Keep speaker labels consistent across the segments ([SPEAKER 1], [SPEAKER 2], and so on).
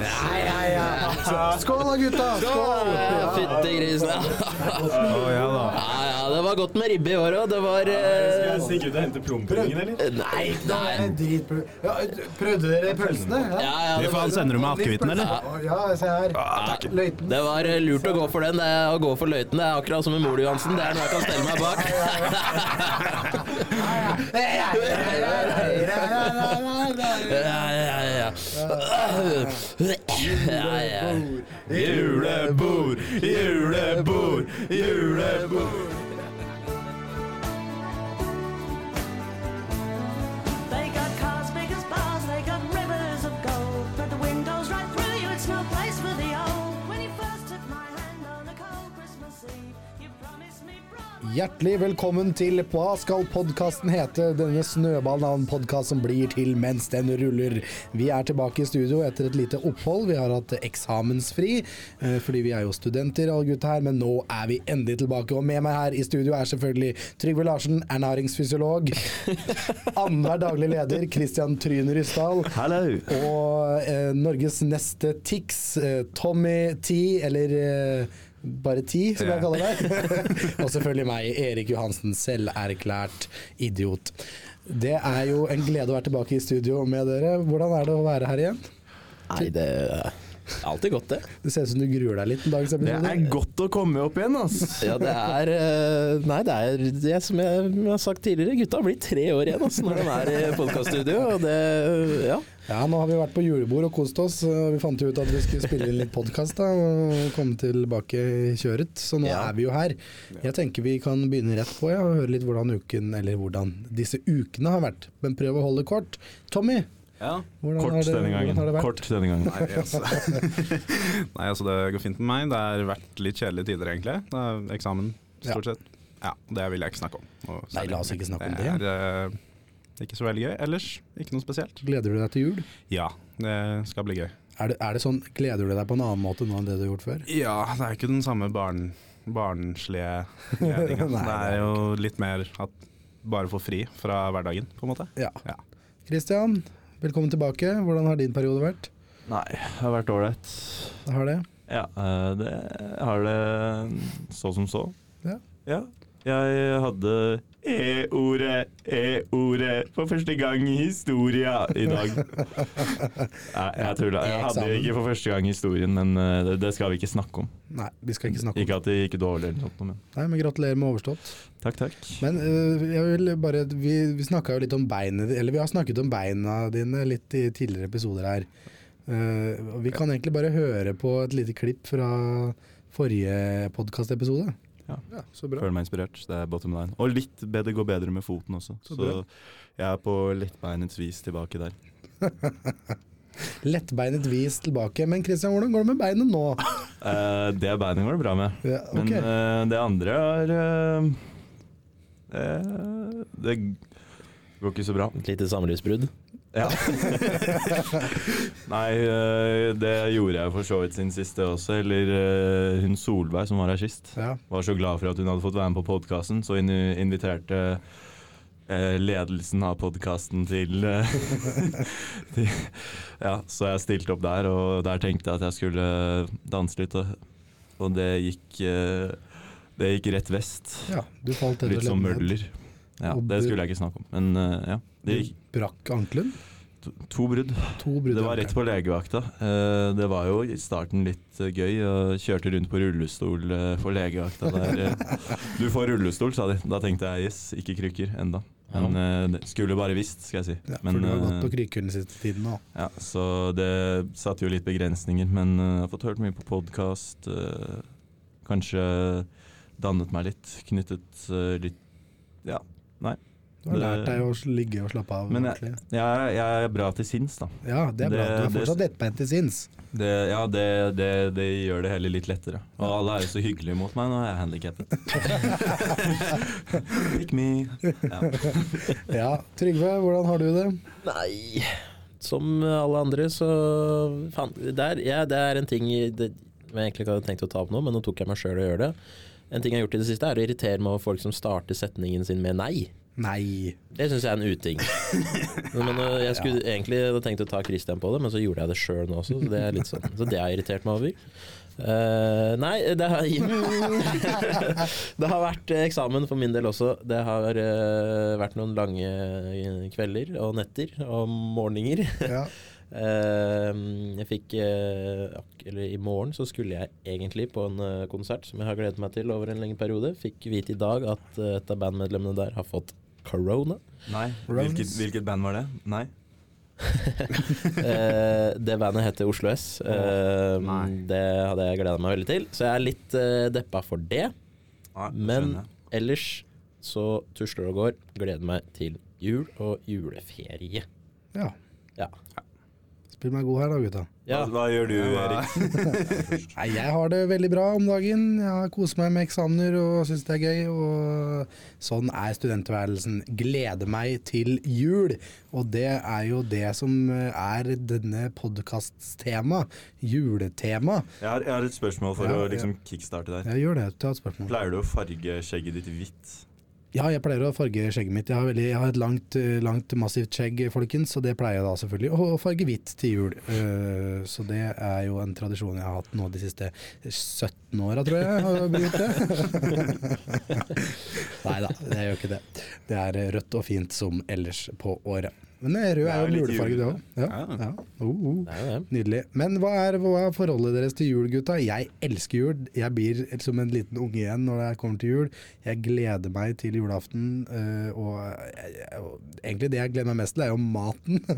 [SPEAKER 1] Ja, ja, ja. Skål da, gutta! Skål!
[SPEAKER 2] Fytti grisen.
[SPEAKER 3] Ja da.
[SPEAKER 2] Ja, ja, det var godt med ribbe i år òg. Det var eh,
[SPEAKER 3] stikke ut og hente plompuddingen, eller?
[SPEAKER 2] Nei, nei.
[SPEAKER 1] Ja, prøvde dere pølsene?
[SPEAKER 2] Ja, ja, det
[SPEAKER 3] faen,
[SPEAKER 2] var,
[SPEAKER 3] sender du med akevitten, eller?
[SPEAKER 1] Ja, se her. Løyten.
[SPEAKER 2] det var eh, lurt å gå for den. Det er å gå for løyten. Det er akkurat som med mor Johansen. Det er noe jeg kan stelle meg bak. Ja, ja, ja. Ja.
[SPEAKER 3] Julebord, julebord, julebord.
[SPEAKER 1] Hjertelig velkommen til Hva skal podkasten hete? Denne snøballen av en podkast som blir til mens den ruller. Vi er tilbake i studio etter et lite opphold. Vi har hatt eksamensfri, eh, fordi vi er jo studenter alle gutta her, men nå er vi endelig tilbake. Og med meg her i studio er selvfølgelig Trygve Larsen, ernæringsfysiolog. Annenhver daglig leder Christian Tryn Ryssdal. Og eh, Norges neste Tix, eh, Tommy T, eller eh, bare ti, som jeg kaller deg. og selvfølgelig meg, Erik Johansen, selverklært idiot. Det er jo en glede å være tilbake i studio med dere. Hvordan er det å være her igjen?
[SPEAKER 2] Nei, det er alltid godt, det.
[SPEAKER 1] Det ser ut som du gruer deg litt til dagens
[SPEAKER 3] Det er godt å komme opp igjen, ass.
[SPEAKER 2] Ja, det er eh, Nei, det er det som jeg har sagt tidligere, gutta har blitt tre år igjen altså, når de er i podkaststudio. Og det Ja.
[SPEAKER 1] Ja, nå har vi vært på julebord og kost oss. og Vi fant jo ut at vi skulle spille inn litt podkast og komme tilbake i kjøret. Så nå
[SPEAKER 2] Ja.
[SPEAKER 1] er vi jo her. Jeg tenker vi kan begynne rett på ja, og høre litt hvordan uken, eller hvordan disse ukene har vært. Men prøv å holde kort. Tommy,
[SPEAKER 4] Ja.
[SPEAKER 3] Kort
[SPEAKER 1] det,
[SPEAKER 3] denne gangen.
[SPEAKER 1] har det vært?
[SPEAKER 3] Kort denne gangen.
[SPEAKER 4] Nei, altså. Nei, altså det går fint med meg. Det har vært litt kjedelige tider, egentlig. Det er eksamen, stort sett. Ja, Det vil jeg ikke snakke om. Og,
[SPEAKER 1] Nei, la oss ikke snakke om det.
[SPEAKER 4] Det er eh, ikke så veldig gøy. Ellers ikke noe spesielt.
[SPEAKER 1] Gleder du deg til jul?
[SPEAKER 4] Ja, det skal bli gøy.
[SPEAKER 1] Er det, er det sånn, Gleder du deg på en annen måte nå enn det du har gjort før?
[SPEAKER 4] Ja, det er ikke den samme barn, barnslige gledinga. Det
[SPEAKER 1] det er
[SPEAKER 4] er jo litt mer at bare få fri fra hverdagen, på en måte.
[SPEAKER 1] Ja.
[SPEAKER 4] Ja.
[SPEAKER 1] Velkommen tilbake. Hvordan har din periode vært?
[SPEAKER 3] Nei, det har vært ålreit.
[SPEAKER 1] Har det?
[SPEAKER 3] Ja, eh, det har det så som så.
[SPEAKER 1] Ja.
[SPEAKER 3] Ja. Jeg hadde E-ordet, E-ordet for første gang i historia i dag. Nei, jeg tulla. Jeg hadde
[SPEAKER 1] jo
[SPEAKER 3] ikke for første gang i historien, men eh, det, det skal vi ikke snakke om.
[SPEAKER 1] Nei, vi skal ikke snakke om
[SPEAKER 3] Ikke at det gikk dårlig eller noe, men
[SPEAKER 1] Nei, men Gratulerer med overstått.
[SPEAKER 3] takk, takk.
[SPEAKER 1] Men uh, jeg vil bare Vi, vi snakka jo litt om beinet Eller vi har snakket om beina dine litt i tidligere episoder her. Uh, vi kan egentlig bare høre på et lite klipp fra forrige podkastepisode.
[SPEAKER 3] Ja.
[SPEAKER 1] så bra.
[SPEAKER 3] Føler meg inspirert. Det er bottom line. Og litt bedre, går bedre med foten også.
[SPEAKER 1] Så
[SPEAKER 3] Så, jeg er på lettbeinets vis tilbake der.
[SPEAKER 1] Lettbeinet vis tilbake. Men Christian, hvordan går det med beinet nå?
[SPEAKER 3] uh, det beinet går det bra med.
[SPEAKER 1] Ja,
[SPEAKER 3] Men
[SPEAKER 1] ok.
[SPEAKER 3] eh, det andre er uh, eh, Det går ikke så bra.
[SPEAKER 2] Et lite samlivsbrudd.
[SPEAKER 3] Ja. Nei, eh, det gjorde jeg for så vidt sin siste også. Eller eh, hun Solveig som var her sist.
[SPEAKER 1] Ja.
[SPEAKER 3] Var så glad for at hun hadde fått være med på podkasten, så hun inviterte eh, ledelsen av podkasten til, til Ja, så jeg stilte opp der, og der tenkte jeg at jeg skulle danse litt, og, det gikk Det gikk rett vest.
[SPEAKER 1] ja,
[SPEAKER 3] Litt som møller. Ja, det skulle jeg ikke snakke om, men ja. Det gikk
[SPEAKER 1] brakk ankelen?
[SPEAKER 3] to, to brudd. Det var rett på legevakta. Eh, det var jo i starten litt eh, gøy. Og kjørte rundt på rullestol for legevakta der. eh. du får rullestol, sa de. Da tenkte jeg yes, ikke krykker enda. Men eh, skulle bare visst, skal jeg si.
[SPEAKER 1] Ja, for
[SPEAKER 3] men,
[SPEAKER 1] du har gått
[SPEAKER 3] eh,
[SPEAKER 1] på krykker den siste tiden nå.
[SPEAKER 3] ja, så det satte jo litt begrensninger. Men eh, jeg har fått hørt mye på podkast. kanskje dannet meg litt. Knyttet eh, litt Ja, nei.
[SPEAKER 1] Du har
[SPEAKER 3] det-
[SPEAKER 1] lært deg å ligge og slappe av.
[SPEAKER 3] Men jeg, jeg, jeg er bra til sinns, da.
[SPEAKER 1] Ja, det er bra.
[SPEAKER 3] det-
[SPEAKER 1] Du er fortsatt lettbeint til sinns.
[SPEAKER 3] Det, ja, det, det, det gjør det heller litt lettere. Og alle er jo så hyggelige mot meg når jeg er handikappet. Pick me. Ja.
[SPEAKER 1] Ja, Trygve, hvordan har du det?
[SPEAKER 2] Nei Som alle andre, så faen, det, er, ja, det er en ting i- det, jeg egentlig ikke hadde tenkt å ta opp nå, men nå tok jeg meg sjøl i å gjøre det. En ting jeg har gjort i det siste, er å irritere meg over folk som starter setningen sin med nei.
[SPEAKER 1] Nei.
[SPEAKER 2] Det syns jeg er en uting. Men øh, Jeg skulle egentlig tenkt å ta Christian på det, men så gjorde jeg det sjøl nå også, så det er litt sånn Så det har jeg irritert meg over. Uh, nei, det har, det har vært eh, eksamen for min del også. Det har uh, vært noen lange kvelder og netter og morgener.
[SPEAKER 1] Ja.
[SPEAKER 2] Uh, jeg fikk uh, Eller i morgen så skulle jeg egentlig på en uh, konsert som jeg har gledet meg til over en lengre periode. Fikk vite i dag at et av bandmedlemmene der har fått corona.
[SPEAKER 3] Nei. Hvilket, hvilket band var det? Nei.
[SPEAKER 2] Eh, det bandet heter Oslo S. Eh,
[SPEAKER 4] nei.
[SPEAKER 2] det hadde jeg gleda meg veldig til, så jeg er litt eh, deppa for det.
[SPEAKER 3] Nei,
[SPEAKER 2] Men ellers så tusler og går. Gleder meg til jul og juleferie.
[SPEAKER 1] ja.
[SPEAKER 2] Ja.
[SPEAKER 1] Spill meg god her da, gutta.
[SPEAKER 2] ja.
[SPEAKER 3] Hva, hva gjør du, Erik?
[SPEAKER 1] Nei, jeg har det veldig bra om dagen. Jeg har koser meg med eksamener og syns det er gøy. Og sånn er studenttilværelsen. Gleder meg til jul. Og det er jo det som er denne podkasts tema. Juletema.
[SPEAKER 3] Jeg har, jeg har et spørsmål for
[SPEAKER 1] Ja,
[SPEAKER 3] å liksom kickstarte der.
[SPEAKER 1] Jeg gjør det. Ta et spørsmål.
[SPEAKER 3] Pleier du å farge skjegget ditt hvitt?
[SPEAKER 1] Ja, jeg pleier å farge skjegget mitt. Jeg har, veldig, jeg har et langt, eh, langt, massivt skjegg, folkens, og det pleier jeg da selvfølgelig å farge hvitt til jul. Uh, så det er jo en tradisjon jeg har hatt nå de siste 17 åra, tror jeg. har blitt det. Nei da, det gjør ikke det. Det er rødt og fint som ellers på året. Men eh, rød er
[SPEAKER 3] er
[SPEAKER 1] jo
[SPEAKER 3] en
[SPEAKER 1] julefarge, det òg. Ja,
[SPEAKER 4] Ja.
[SPEAKER 1] ja. Oh, oh. Nydelig. Men hva er, hva er forholdet deres til jul, gutta? Jeg elsker jul. Jeg blir som en liten unge igjen når det kommer til jul. Jeg gleder meg til julaften. øh, og jeg, og egentlig det jeg gleder meg mest til, er jo maten.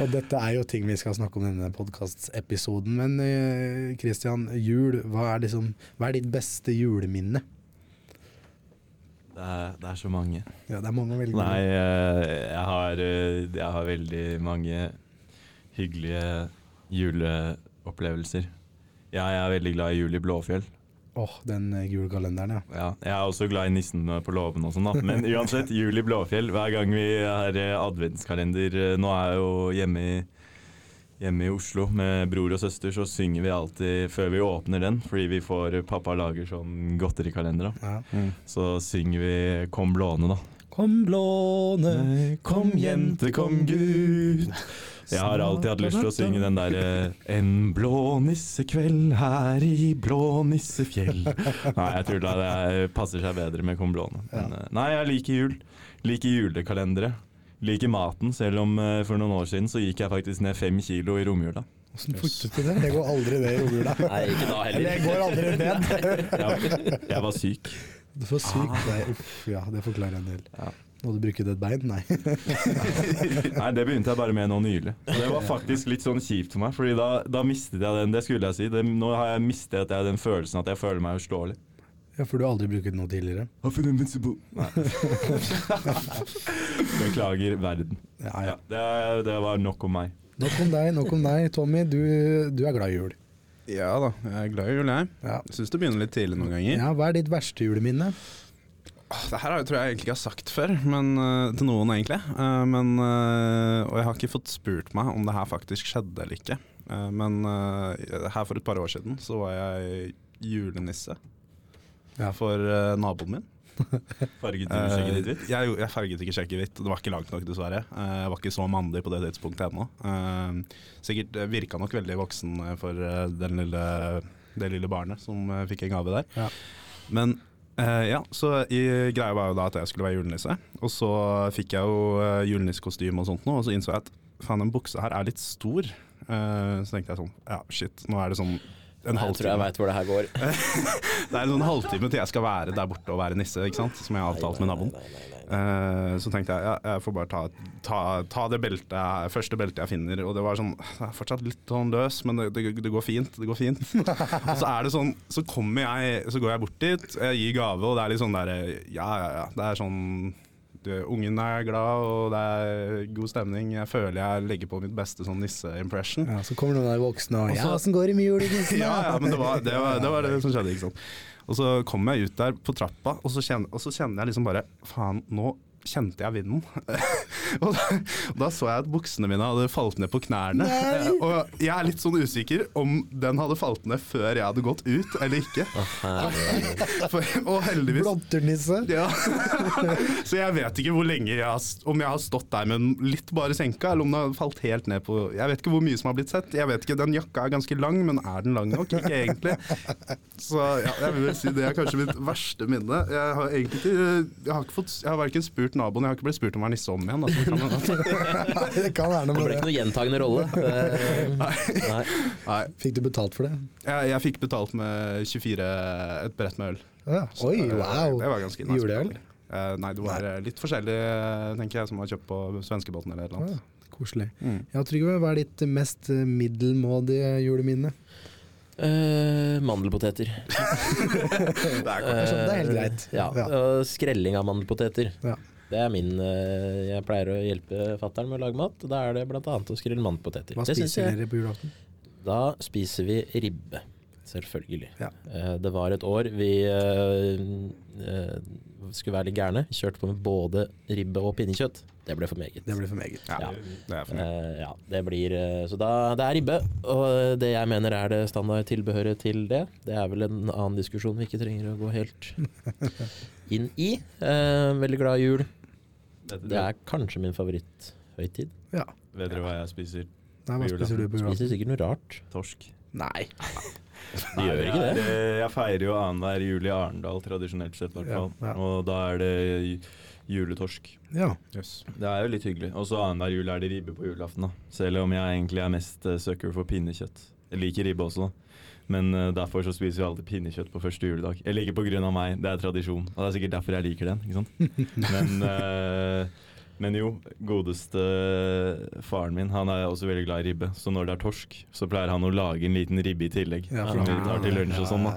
[SPEAKER 1] og dette er jo ting vi skal snakke om i denne podkastepisoden. Men Kristian, Christian, jul, hva er, liksom, hva er ditt beste juleminne?
[SPEAKER 3] Det er, det er så mange.
[SPEAKER 1] Ja, det er mange å velge
[SPEAKER 3] Nei, eh, jeg har, eh, jeg har veldig mange hyggelige juleopplevelser. Jeg er veldig glad i jul i Blåfjell.
[SPEAKER 1] Åh, den øh, julekalenderen, ja.
[SPEAKER 3] Ja, jeg er også glad i nissen på låven og sånn, da. Men uansett, jul i Blåfjell. Hver gang vi har eh, adventskalender eh, Nå er jeg jo hjemme i, hjemme i Oslo med bror og søster, så synger vi alltid før vi åpner den, fordi vi får Pappa lager sånn godterikalender,
[SPEAKER 1] Ja. Mm.
[SPEAKER 3] Så synger vi Kom blåne, da.
[SPEAKER 1] Kom blåne,
[SPEAKER 3] Kom jente, kom gutt. Jeg har alltid hatt lyst til å synge den derre En blå nissekveld her i blå nissefjell. Nei, jeg tror da det er- passer seg bedre med Kom blåne. Men, eh, nei, jeg liker jul. Liker julekalendere. Liker maten, selv om eh, for noen år siden så gikk jeg faktisk ned fem kilo i romjula.
[SPEAKER 1] Åssen fikk du til det? Jeg går aldri ned i romjula.
[SPEAKER 2] Nei, ikke da
[SPEAKER 1] Eller jeg går aldri ned.
[SPEAKER 3] Jeg, jeg var syk.
[SPEAKER 1] Du får syk Nei, uff, ja, det forklarer en del.
[SPEAKER 3] Ja.
[SPEAKER 1] Må du bruke et bein? Nei.
[SPEAKER 3] Nei, det begynte jeg bare med nå nylig. Og det var faktisk litt sånn kjipt for meg, Fordi da, da mistet jeg den, det skulle jeg si. Det, nå har jeg mistet jeg den følelsen at jeg føler meg uslåelig.
[SPEAKER 1] Ja, For du har aldri brukt noe tidligere?
[SPEAKER 3] Nei. Beklager verden.
[SPEAKER 1] Ja,
[SPEAKER 3] Ja,
[SPEAKER 1] ja.
[SPEAKER 3] det, det var nok om meg.
[SPEAKER 1] Nok om deg, nok om deg. Tommy, du, du er glad i jul.
[SPEAKER 4] Ja da, jeg er glad i jul, jeg.
[SPEAKER 1] Ja.
[SPEAKER 4] Syns det begynner litt tidlig noen ganger.
[SPEAKER 1] ja, Hva er ditt verste juleminne?
[SPEAKER 4] Det her jeg- tror jeg egentlig ikke har sagt før, men, eh, til noen egentlig. Eh, men, eh, og jeg har ikke fått spurt meg om det her faktisk skjedde eller ikke. Eh, men her for et par år siden så var jeg julenisse
[SPEAKER 1] Ja.
[SPEAKER 4] for uh, naboen min.
[SPEAKER 3] Farget du skjegget ditt
[SPEAKER 4] Eh,
[SPEAKER 3] hvitt?
[SPEAKER 4] jeg, jeg farget ikke skjegget hvitt. Det var ikke langt nok, dessverre. Eh, jeg var ikke så mannlig på det tidspunktet ennå. Eh, sikkert eh, virka nok veldig voksen eh, for eh, den lille, det lille barnet som eh, fikk en gave der.
[SPEAKER 1] Ja.
[SPEAKER 4] Men eh, ja, så i, greia var jo da at jeg skulle være julenisse. Og så fikk jeg jo uh, julenissekostyme og sånt nå, og så innså jeg at faen, den buksa her er litt stor. Eh, så tenkte jeg sånn, ja shit, nå er det sånn en
[SPEAKER 2] Jeg tror jeg
[SPEAKER 4] halvtime.
[SPEAKER 2] veit hvor det her går.
[SPEAKER 4] Det er en sånn halvtime til jeg skal være der borte og være nisse, ikke sant? som jeg har avtalt med naboen. Eh, så tenkte jeg ja, jeg får bare ta, ta, ta det beltet, jeg- første beltet jeg finner. Og det var sånn, det er fortsatt litt sånn løs, men det, det, det går fint. Det går fint. og så er det sånn, så kommer jeg, så går jeg bort dit, jeg gir gave, og det er litt sånn der Ja, ja, ja. Det er sånn Ungen er glad, og det er god stemning. Jeg føler jeg legger på mitt beste sånn nisse-impression.
[SPEAKER 1] Ja, Så kommer noen av de voksne og
[SPEAKER 4] Og
[SPEAKER 1] Ja,
[SPEAKER 4] så-
[SPEAKER 1] åssen går det med julenissen?
[SPEAKER 4] Ja,
[SPEAKER 1] da?»
[SPEAKER 4] ja, men det var det, var, det var det som skjedde, ikke sant. Og så kommer jeg ut der på trappa, og så kjenner, og så kjenner jeg liksom bare Faen, nå kjente jeg vinden. og, da, og da så jeg at buksene mine hadde falt ned på knærne. Nei! Og jeg er litt sånn usikker om den hadde falt ned før jeg hadde gått ut eller ikke. For, og heldigvis
[SPEAKER 1] Blotternisse.
[SPEAKER 4] ja. Så jeg vet ikke hvor lenge jeg har, om jeg har stått der med den litt bare senka, eller om den har falt helt ned på Jeg vet ikke hvor mye som har blitt sett. Jeg vet ikke, Den jakka er ganske lang, men er den lang nok? Ikke egentlig. Så ja, jeg vil si det er kanskje mitt verste minne. Jeg har egentlig ikke Jeg har, ikke fått, jeg har verken spurt naboen, jeg har ikke blitt spurt om å være nisse om igjen. Altså, at-
[SPEAKER 1] det kan være
[SPEAKER 2] Det
[SPEAKER 1] noe
[SPEAKER 2] ble
[SPEAKER 1] med
[SPEAKER 2] ikke
[SPEAKER 1] det.
[SPEAKER 2] noe gjentagende rolle. Nei.
[SPEAKER 4] Nei,
[SPEAKER 1] Fikk du betalt for det?
[SPEAKER 4] jeg, jeg fikk betalt med 24 et brett med øl.
[SPEAKER 1] Ja. Oi,
[SPEAKER 4] Det
[SPEAKER 1] wow.
[SPEAKER 4] var ganske nice.
[SPEAKER 1] Juleøl?
[SPEAKER 4] Eh, nei, det var Nei. litt forskjellig, eh, tenker jeg, som var kjøpt på svenskebåten eller et eller
[SPEAKER 1] Ja, koselig.
[SPEAKER 4] Mm.
[SPEAKER 1] Ja, Trygve, hva er ditt mest eh, middelmådige juleminne?
[SPEAKER 2] Uh, mandelpoteter.
[SPEAKER 1] Det er helt greit.
[SPEAKER 2] Ja,
[SPEAKER 1] Ja.
[SPEAKER 2] Uh, skrelling av mandelpoteter.
[SPEAKER 1] Ja.
[SPEAKER 2] Det er min eh, Jeg pleier å hjelpe fatter'n med å lage mat. Da er det bl.a. å skrelle mandelpoteter.
[SPEAKER 1] Hva spiser dere på julaften?
[SPEAKER 2] Da spiser vi ribbe. Selvfølgelig.
[SPEAKER 1] Ja.
[SPEAKER 2] Eh, det var et år vi eh, skulle være litt gærne. Kjørte på med både ribbe og pinnekjøtt. Det ble for meget.
[SPEAKER 1] Det ble for meget.
[SPEAKER 4] Ja,
[SPEAKER 2] Ja.
[SPEAKER 4] det
[SPEAKER 2] ja, det blir Så da det er ribbe. Og det jeg mener er det standardtilbehøret til det, det er vel en annen diskusjon vi ikke trenger å gå helt inn i. Eh, veldig glad i jul. Det er kanskje min favoritthøytid.
[SPEAKER 1] Ja.
[SPEAKER 3] Vet dere hva jeg spiser?
[SPEAKER 1] Nei, hva spiser du på
[SPEAKER 2] Spiser
[SPEAKER 1] julaften?
[SPEAKER 2] sikkert noe rart.
[SPEAKER 3] Torsk.
[SPEAKER 1] Nei.
[SPEAKER 2] De gjør ikke det.
[SPEAKER 3] Jeg feirer jo annenhver jul i Arendal, tradisjonelt sett. i hvert
[SPEAKER 1] Ja,
[SPEAKER 3] fall.
[SPEAKER 1] ja.
[SPEAKER 3] Og da er det juletorsk.
[SPEAKER 1] Ja.
[SPEAKER 4] Yes.
[SPEAKER 3] Det er jo litt hyggelig. Og så annenhver jul er det ribbe på julaften. da. Selv om jeg egentlig er mest uh, sucker for pinnekjøtt. Jeg liker ribbe også, da. Men eh, derfor så spiser vi alltid pinnekjøtt på første juledag. Eller ikke av meg, det er tradisjon. Og det er sikkert derfor jeg liker den. ikke sant? Men, eh, men jo, godeste faren min han er også veldig glad i ribbe. Så når det er torsk, så pleier han å lage en liten ribbe i tillegg.
[SPEAKER 1] Ja,
[SPEAKER 2] for
[SPEAKER 3] vi tar til lunsj og sånn. da.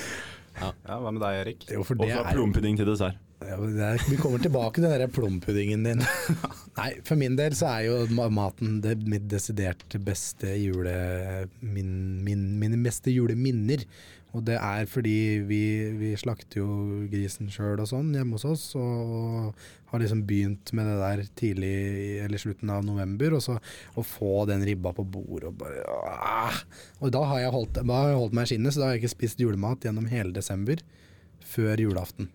[SPEAKER 4] Ja, hva med deg, Erik?
[SPEAKER 1] Jo,
[SPEAKER 3] Og
[SPEAKER 1] er
[SPEAKER 3] plompudding til dessert.
[SPEAKER 1] Ja, er, vi kommer tilbake til den der plompuddingen din. Nei, for min del så er jo maten det mitt desidert beste jule... Min, min, mine beste juleminner. Og det er fordi vi, vi slakter jo grisen sjøl og sånn hjemme hos oss, og har liksom begynt med det der tidlig eller slutten av november. Og så å få den ribba på bordet og bare åh. Og da har jeg holdt, da har jeg holdt meg i skinnet, så da har jeg ikke spist julemat gjennom hele desember før julaften.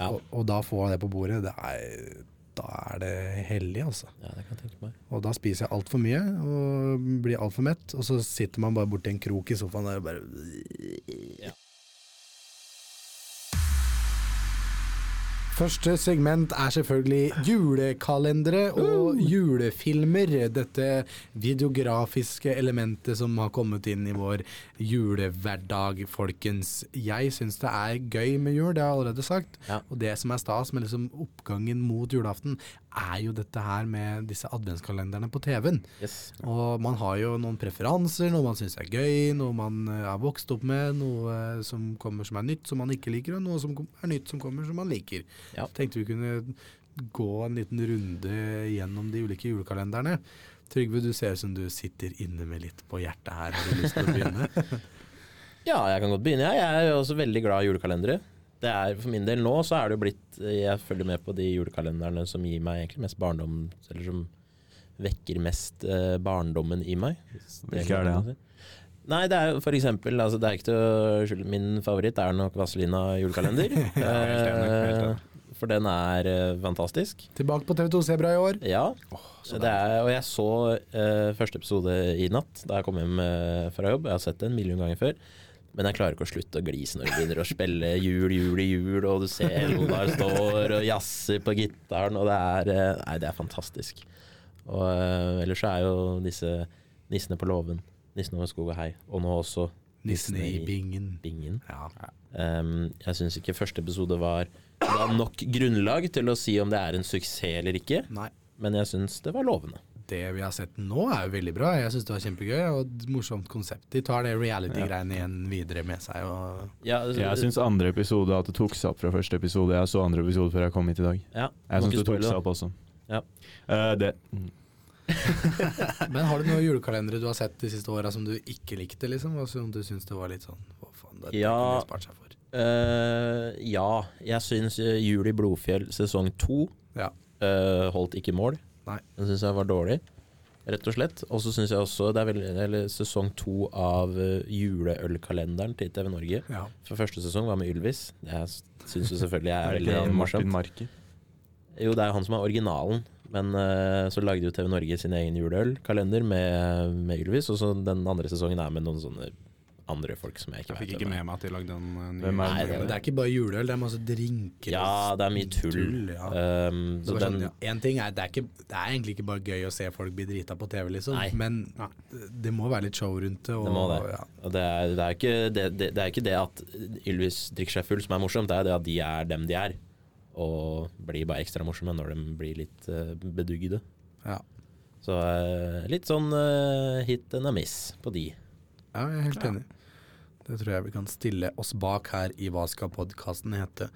[SPEAKER 2] Ja.
[SPEAKER 1] Og, og da får jeg det på bordet, det er, da er det hellig, altså.
[SPEAKER 2] Ja, det kan jeg tenke meg.
[SPEAKER 1] Og da spiser jeg altfor mye og blir altfor mett, og så sitter man bare borti en krok i sofaen der og bare Første segment er selvfølgelig julekalendere og julefilmer. Dette videografiske elementet som har kommet inn i vår julehverdag, folkens. Jeg syns det er gøy med jul, det har jeg allerede sagt.
[SPEAKER 2] Ja.
[SPEAKER 1] Og det som er stas med liksom oppgangen mot julaften, er jo dette her med disse adventskalenderne på TV-en.
[SPEAKER 2] Yes.
[SPEAKER 1] Og man har jo noen preferanser, noe man syns er gøy, noe man er har vokst opp med, noe eh, som kommer som er nytt som man ikke liker, og noe som er nytt som kommer som man liker.
[SPEAKER 2] Ja.
[SPEAKER 1] Tenkte vi kunne gå en liten runde gjennom de ulike julekalenderne. Trygve, du ser ut som du sitter inne med litt på hjertet her. Har du lyst til å begynne?
[SPEAKER 2] Ja, jeg kan godt begynne. Jeg er også veldig glad i julekalendere. Det er For min del nå så er det jo blitt Jeg følger med på de julekalenderne som gir meg egentlig mest barndom Eller som vekker mest eh, barndommen i meg.
[SPEAKER 3] Hvilke er det,
[SPEAKER 2] da? Nei, det er jo for eksempel altså Det er ikke til å skylde Min favoritt er nok Vazelina julekalender.
[SPEAKER 4] ja.
[SPEAKER 2] Eh, For den er eh, fantastisk.
[SPEAKER 1] Tilbake på TV2 Sebra i år.
[SPEAKER 2] Ja. det er, og jeg så eh, første episode i natt da jeg kom hjem eh, fra jobb. Jeg har sett det en million ganger før. Men jeg klarer ikke å slutte å glise når det begynner å spille jul, jul i jul, og du ser Oddar står og jazzer på gitaren, og det er eh, Nei, det er fantastisk. Og uh, ellers er jo disse nissene på låven, nissen over skog og hei, og nå også
[SPEAKER 1] Nissene i bingen.
[SPEAKER 2] bingen.
[SPEAKER 1] Ja.
[SPEAKER 2] Um, jeg syns ikke første episode var nok grunnlag til å si om det er en suksess eller ikke,
[SPEAKER 1] Nei.
[SPEAKER 2] men jeg syns det var lovende.
[SPEAKER 1] Det vi har sett nå er jo veldig bra. Jeg syns det var kjempegøy og et morsomt konsept. De tar det reality-greiene igjen videre med seg. Og
[SPEAKER 2] Ja, altså,
[SPEAKER 3] Jeg syns andre episode at det tok seg opp fra første episode. Jeg så andre episode før jeg kom hit i dag.
[SPEAKER 2] ja,
[SPEAKER 3] Jeg syns det tok seg opp også.
[SPEAKER 2] Ja.
[SPEAKER 3] Uh, det
[SPEAKER 1] Men har du noen julekalendere du har sett de siste åra som du ikke likte, liksom? Og som du syns det var litt sånn Hva faen, det
[SPEAKER 2] Ja.
[SPEAKER 1] kunne de spart seg for.
[SPEAKER 2] Uh, ja, jeg syns eh, Jul i Blodfjell sesong to
[SPEAKER 1] Ja.
[SPEAKER 2] uh, holdt ikke mål.
[SPEAKER 1] Nei.
[SPEAKER 2] Den syns jeg var dårlig, rett og slett. Og så syns jeg også det er veldig, eller sesong to av eh, juleølkalenderen til TV Norge.
[SPEAKER 1] Ja.
[SPEAKER 2] For første sesong var med Ylvis. Det syns jo selvfølgelig jeg er veldig morsomt. Jo, det er jo han som er originalen. Men uh, så lagde jo TV Norge sin egen juleølkalender med, med Ylvis, og så den andre sesongen er med noen sånne andre folk som jeg ikke vet.
[SPEAKER 4] Jeg fikk ikke med meg at de lagde en uh, ny
[SPEAKER 2] Nei, det-
[SPEAKER 1] Det er ikke bare juleøl, det er masse drinker.
[SPEAKER 2] Ja, det er mye tull.
[SPEAKER 1] ja.
[SPEAKER 2] Um,
[SPEAKER 1] Så
[SPEAKER 2] så
[SPEAKER 1] er
[SPEAKER 2] den,
[SPEAKER 1] sånn, ja. En ting er, det er, ikke, det er egentlig ikke bare gøy å se folk bli drita på TV, liksom.
[SPEAKER 2] Nei.
[SPEAKER 1] Men det må være litt show rundt det. Og,
[SPEAKER 2] Det må det.
[SPEAKER 1] Ja.
[SPEAKER 2] Og det, er, det, er ikke det, det, det er ikke det at Ylvis drikker seg full som er morsomt, det er det at de er dem de er. Og blir bare ekstra morsomme når de blir litt uh, bedugde.
[SPEAKER 1] Ja.
[SPEAKER 2] Så uh, litt sånn uh, hit and a miss på de.
[SPEAKER 1] ja, jeg er helt enig. Det tror jeg vi kan stille oss bak her i Hva skal podkasten hete.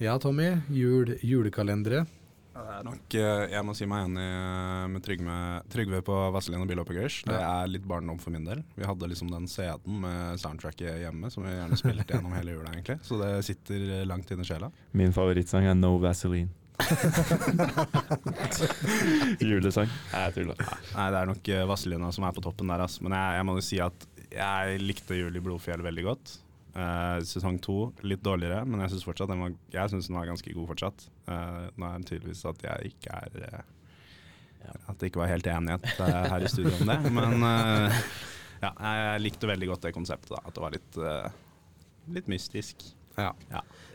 [SPEAKER 1] Ja, Tommy. Jul, julekalendere.
[SPEAKER 4] Ja, det er nok, eh, jeg må si meg enig eh, med Trygve, Trygve på Vazelina Bilopphøggers. Det er litt barndom for min del. Vi hadde liksom den CD-en med soundtracket hjemme som vi gjerne spilte gjennom hele jula, egentlig. Så det sitter langt inne i sjela.
[SPEAKER 3] Min favorittsang er No Vaseline. Julesang. Nei, jeg tuller.
[SPEAKER 4] Nei, det er nok eh, Vazelina som er på toppen der, ass. Men jeg, jeg må jo si at jeg likte Jul i Blodfjell veldig godt. Uh, sesong to litt dårligere, men jeg syns fortsatt den var, jeg synes den var ganske god fortsatt. Uh, nå er det tydeligvis at jeg ikke er eh, At det ikke var helt enighet her i studio om det. Men ja, jeg likte veldig godt det konseptet. da At det var litt, litt mystisk.
[SPEAKER 1] Ja.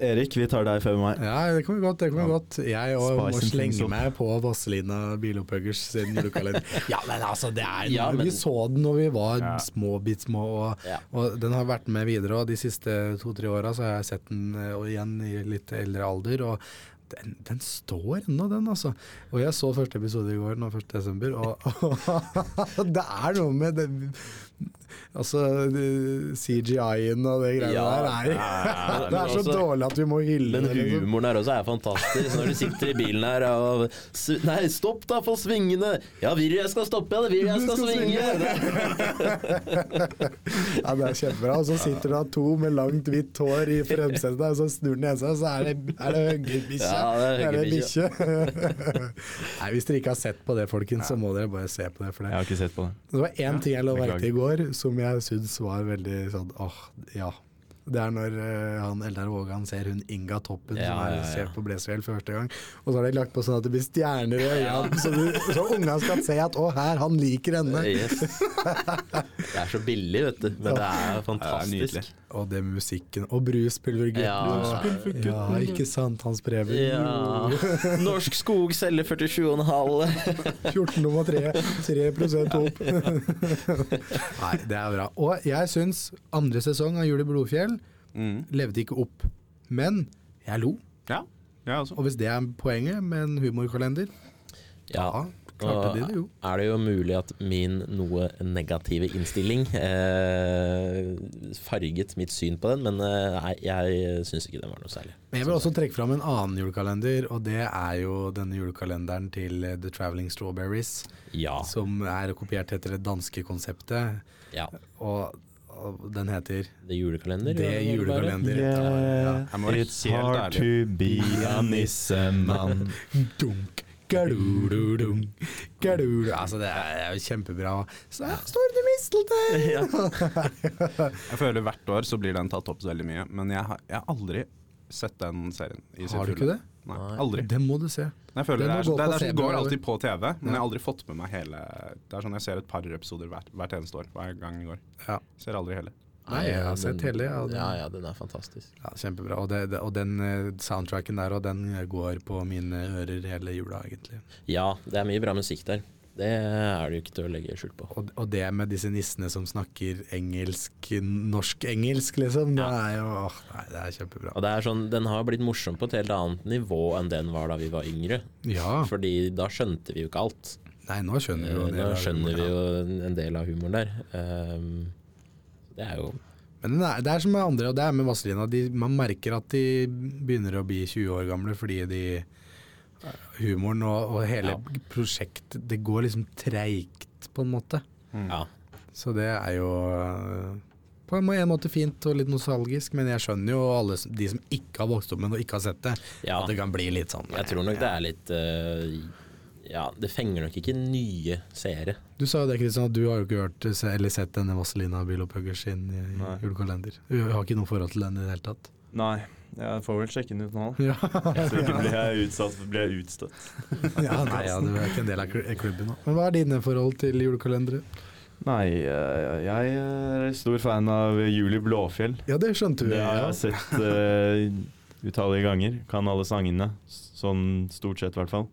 [SPEAKER 3] Erik, vi tar deg før meg.
[SPEAKER 1] ja, det kommer godt. det kommer godt Jeg òg må slenge meg på Vazelina Bilopphøggers sin julekalender. ja, men altså, det er
[SPEAKER 2] Ja, men-
[SPEAKER 1] Vi så den når vi var
[SPEAKER 4] Ja.
[SPEAKER 1] små, bitt små, og,
[SPEAKER 2] Ja.
[SPEAKER 1] og den har vært med videre. Og de siste to-tre åra har jeg sett den eh, og igjen i litt eldre alder. Og den, den står ennå, den, altså. Og jeg så første episode i går, nå 1. desember, og, og det er noe med det Altså, CGI-en og det greiene
[SPEAKER 2] Ja,
[SPEAKER 1] der er
[SPEAKER 2] ja,
[SPEAKER 1] Det er så
[SPEAKER 2] også,
[SPEAKER 1] dårlig at vi må hylle
[SPEAKER 2] men
[SPEAKER 1] det. liksom.
[SPEAKER 2] humoren her også er fantastisk. Når du sitter i bilen her og Nei, stopp da for svingene! Ja, vil du jeg skal stoppe? Ja, vil du jeg skal
[SPEAKER 1] skal
[SPEAKER 2] svinge?
[SPEAKER 1] Ja, det er kjempebra. Og så sitter det to med langt, hvitt hår i fremsetet, og så snur den nesa, så er det, er det høggerbikkje.
[SPEAKER 2] Ja, det er
[SPEAKER 1] bikkje. Nei, hvis dere ikke har sett på det, folkens, så må dere bare se på det. For
[SPEAKER 3] Jeg har ikke sett på det.
[SPEAKER 1] det var én ting jeg la merke til i
[SPEAKER 3] beklager.
[SPEAKER 1] Går som jeg syns var veldig sånn åh, ja. Det er når uh, han Eldar Vågan ser hun Inga Toppen
[SPEAKER 2] Ja,
[SPEAKER 1] som er
[SPEAKER 2] ja, ja.
[SPEAKER 1] ser på Blesfjell for første gang. Og så har de lagt på sånn at det blir stjerner i øynene, så, du, så unga skal se at å, her, han liker henne.
[SPEAKER 2] Yes. Det er så billig, vet du. Men det er fantastisk.
[SPEAKER 4] nydelig.
[SPEAKER 1] Og det med musikken. Og Bruspulvergutten.
[SPEAKER 2] Ja.
[SPEAKER 1] og- ja, ikke sant, Hans Preben.
[SPEAKER 2] Ja. Norsk Skog selger 47,5.
[SPEAKER 1] 14,3 3 opp. Nei, det er bra. Og jeg syns andre sesong av Jul i Blodfjell
[SPEAKER 4] Mm.
[SPEAKER 1] levde ikke opp. Men jeg lo.
[SPEAKER 4] Ja, jeg også.
[SPEAKER 1] Og hvis det er poenget med en humorkalender,
[SPEAKER 2] Ja.
[SPEAKER 1] da klarte de det jo.
[SPEAKER 2] er det jo mulig at min noe negative innstilling eh, farget mitt syn på den, men eh, jeg syns ikke den var noe særlig.
[SPEAKER 1] Men jeg vil også trekke fram en annen julekalender, og det er jo denne julekalenderen til eh, The Traveling Strawberries,
[SPEAKER 2] Ja.
[SPEAKER 1] som er kopiert etter det danske konseptet.
[SPEAKER 2] ja.
[SPEAKER 1] Og, den heter
[SPEAKER 2] Det julekalender?
[SPEAKER 1] Det
[SPEAKER 2] er
[SPEAKER 1] julekalender. Yeah. Ja.
[SPEAKER 3] It's hard
[SPEAKER 4] ærlig.
[SPEAKER 3] to be a nissemann.
[SPEAKER 1] Dunk, gadududung, gadudu. Altså, det er jo kjempebra. Så her står det misteltein!
[SPEAKER 4] Jeg føler hvert år så blir den tatt opp så veldig mye, men jeg har, jeg har aldri sett den serien. I
[SPEAKER 1] Har du ikke det?
[SPEAKER 4] Nei, aldri.
[SPEAKER 1] Den må du se.
[SPEAKER 4] Jeg føler det, er, det,
[SPEAKER 1] er,
[SPEAKER 4] det, er, det går alltid på TV, men jeg har aldri fått med meg hele Det er sånn Jeg ser et par episoder hvert, hvert eneste år. Hver gang i går.
[SPEAKER 1] Ja.
[SPEAKER 4] Ser aldri hele.
[SPEAKER 1] Nei, jeg har sett hele, ja, den-
[SPEAKER 2] Ja, ja, den er fantastisk.
[SPEAKER 1] Ja, kjempebra. Og, det, det, og den eh, soundtracken der, og den går på mine ører hele jula, egentlig.
[SPEAKER 2] Ja, det er mye bra musikk der. Det er det jo ikke til å legge skjul på.
[SPEAKER 1] Og, og det med disse nissene som snakker engelsk, norsk-engelsk, liksom. Det er jo åh, nei, det er kjempebra.
[SPEAKER 2] Og det er sånn, Den har blitt morsom på et helt annet nivå enn den var da vi var yngre.
[SPEAKER 1] Ja.
[SPEAKER 2] Fordi da skjønte vi jo ikke alt.
[SPEAKER 1] Nei, nå skjønner vi jo
[SPEAKER 2] Eh, Nå skjønner vi jo en del av humoren der. Um, det er jo
[SPEAKER 1] Men det er, det er som med andre, og det er med Vazelina. Man merker at de begynner å bli 20 år gamle fordi de Humoren og, og hele
[SPEAKER 2] Ja.
[SPEAKER 1] prosjektet Det går liksom treigt, på en måte.
[SPEAKER 4] Mm.
[SPEAKER 2] Ja.
[SPEAKER 1] Så det er jo øh, på en måte fint og litt nostalgisk, men jeg skjønner jo alle de som ikke har vokst opp med det og ikke har sett det,
[SPEAKER 2] Ja.
[SPEAKER 1] at det kan bli litt sånn
[SPEAKER 2] Jeg tror nok det er litt eh, Ja, det fenger nok ikke nye seere.
[SPEAKER 1] Du sa jo det, Kristian, at du har jo ikke hørt eller sett denne Vazelina Bilopphøggers sin i julekalender. Du har ikke noe forhold til den i det hele tatt?
[SPEAKER 3] Nei, jeg får vel sjekke den ut nå.
[SPEAKER 1] Ja,
[SPEAKER 3] Så ikke blir jeg utsatt, blir jeg utstøtt.
[SPEAKER 1] ja nei, ja, du er ikke en del av klubben nå. Men hva er dine forhold til julekalendere?
[SPEAKER 3] Nei, eh, jeg er stor fan av Julie Blåfjell.
[SPEAKER 1] Ja, det skjønte vi.
[SPEAKER 3] Det har jeg sett uh, utallige ganger. Kan alle sangene. Sånn stort sett, i hvert fall.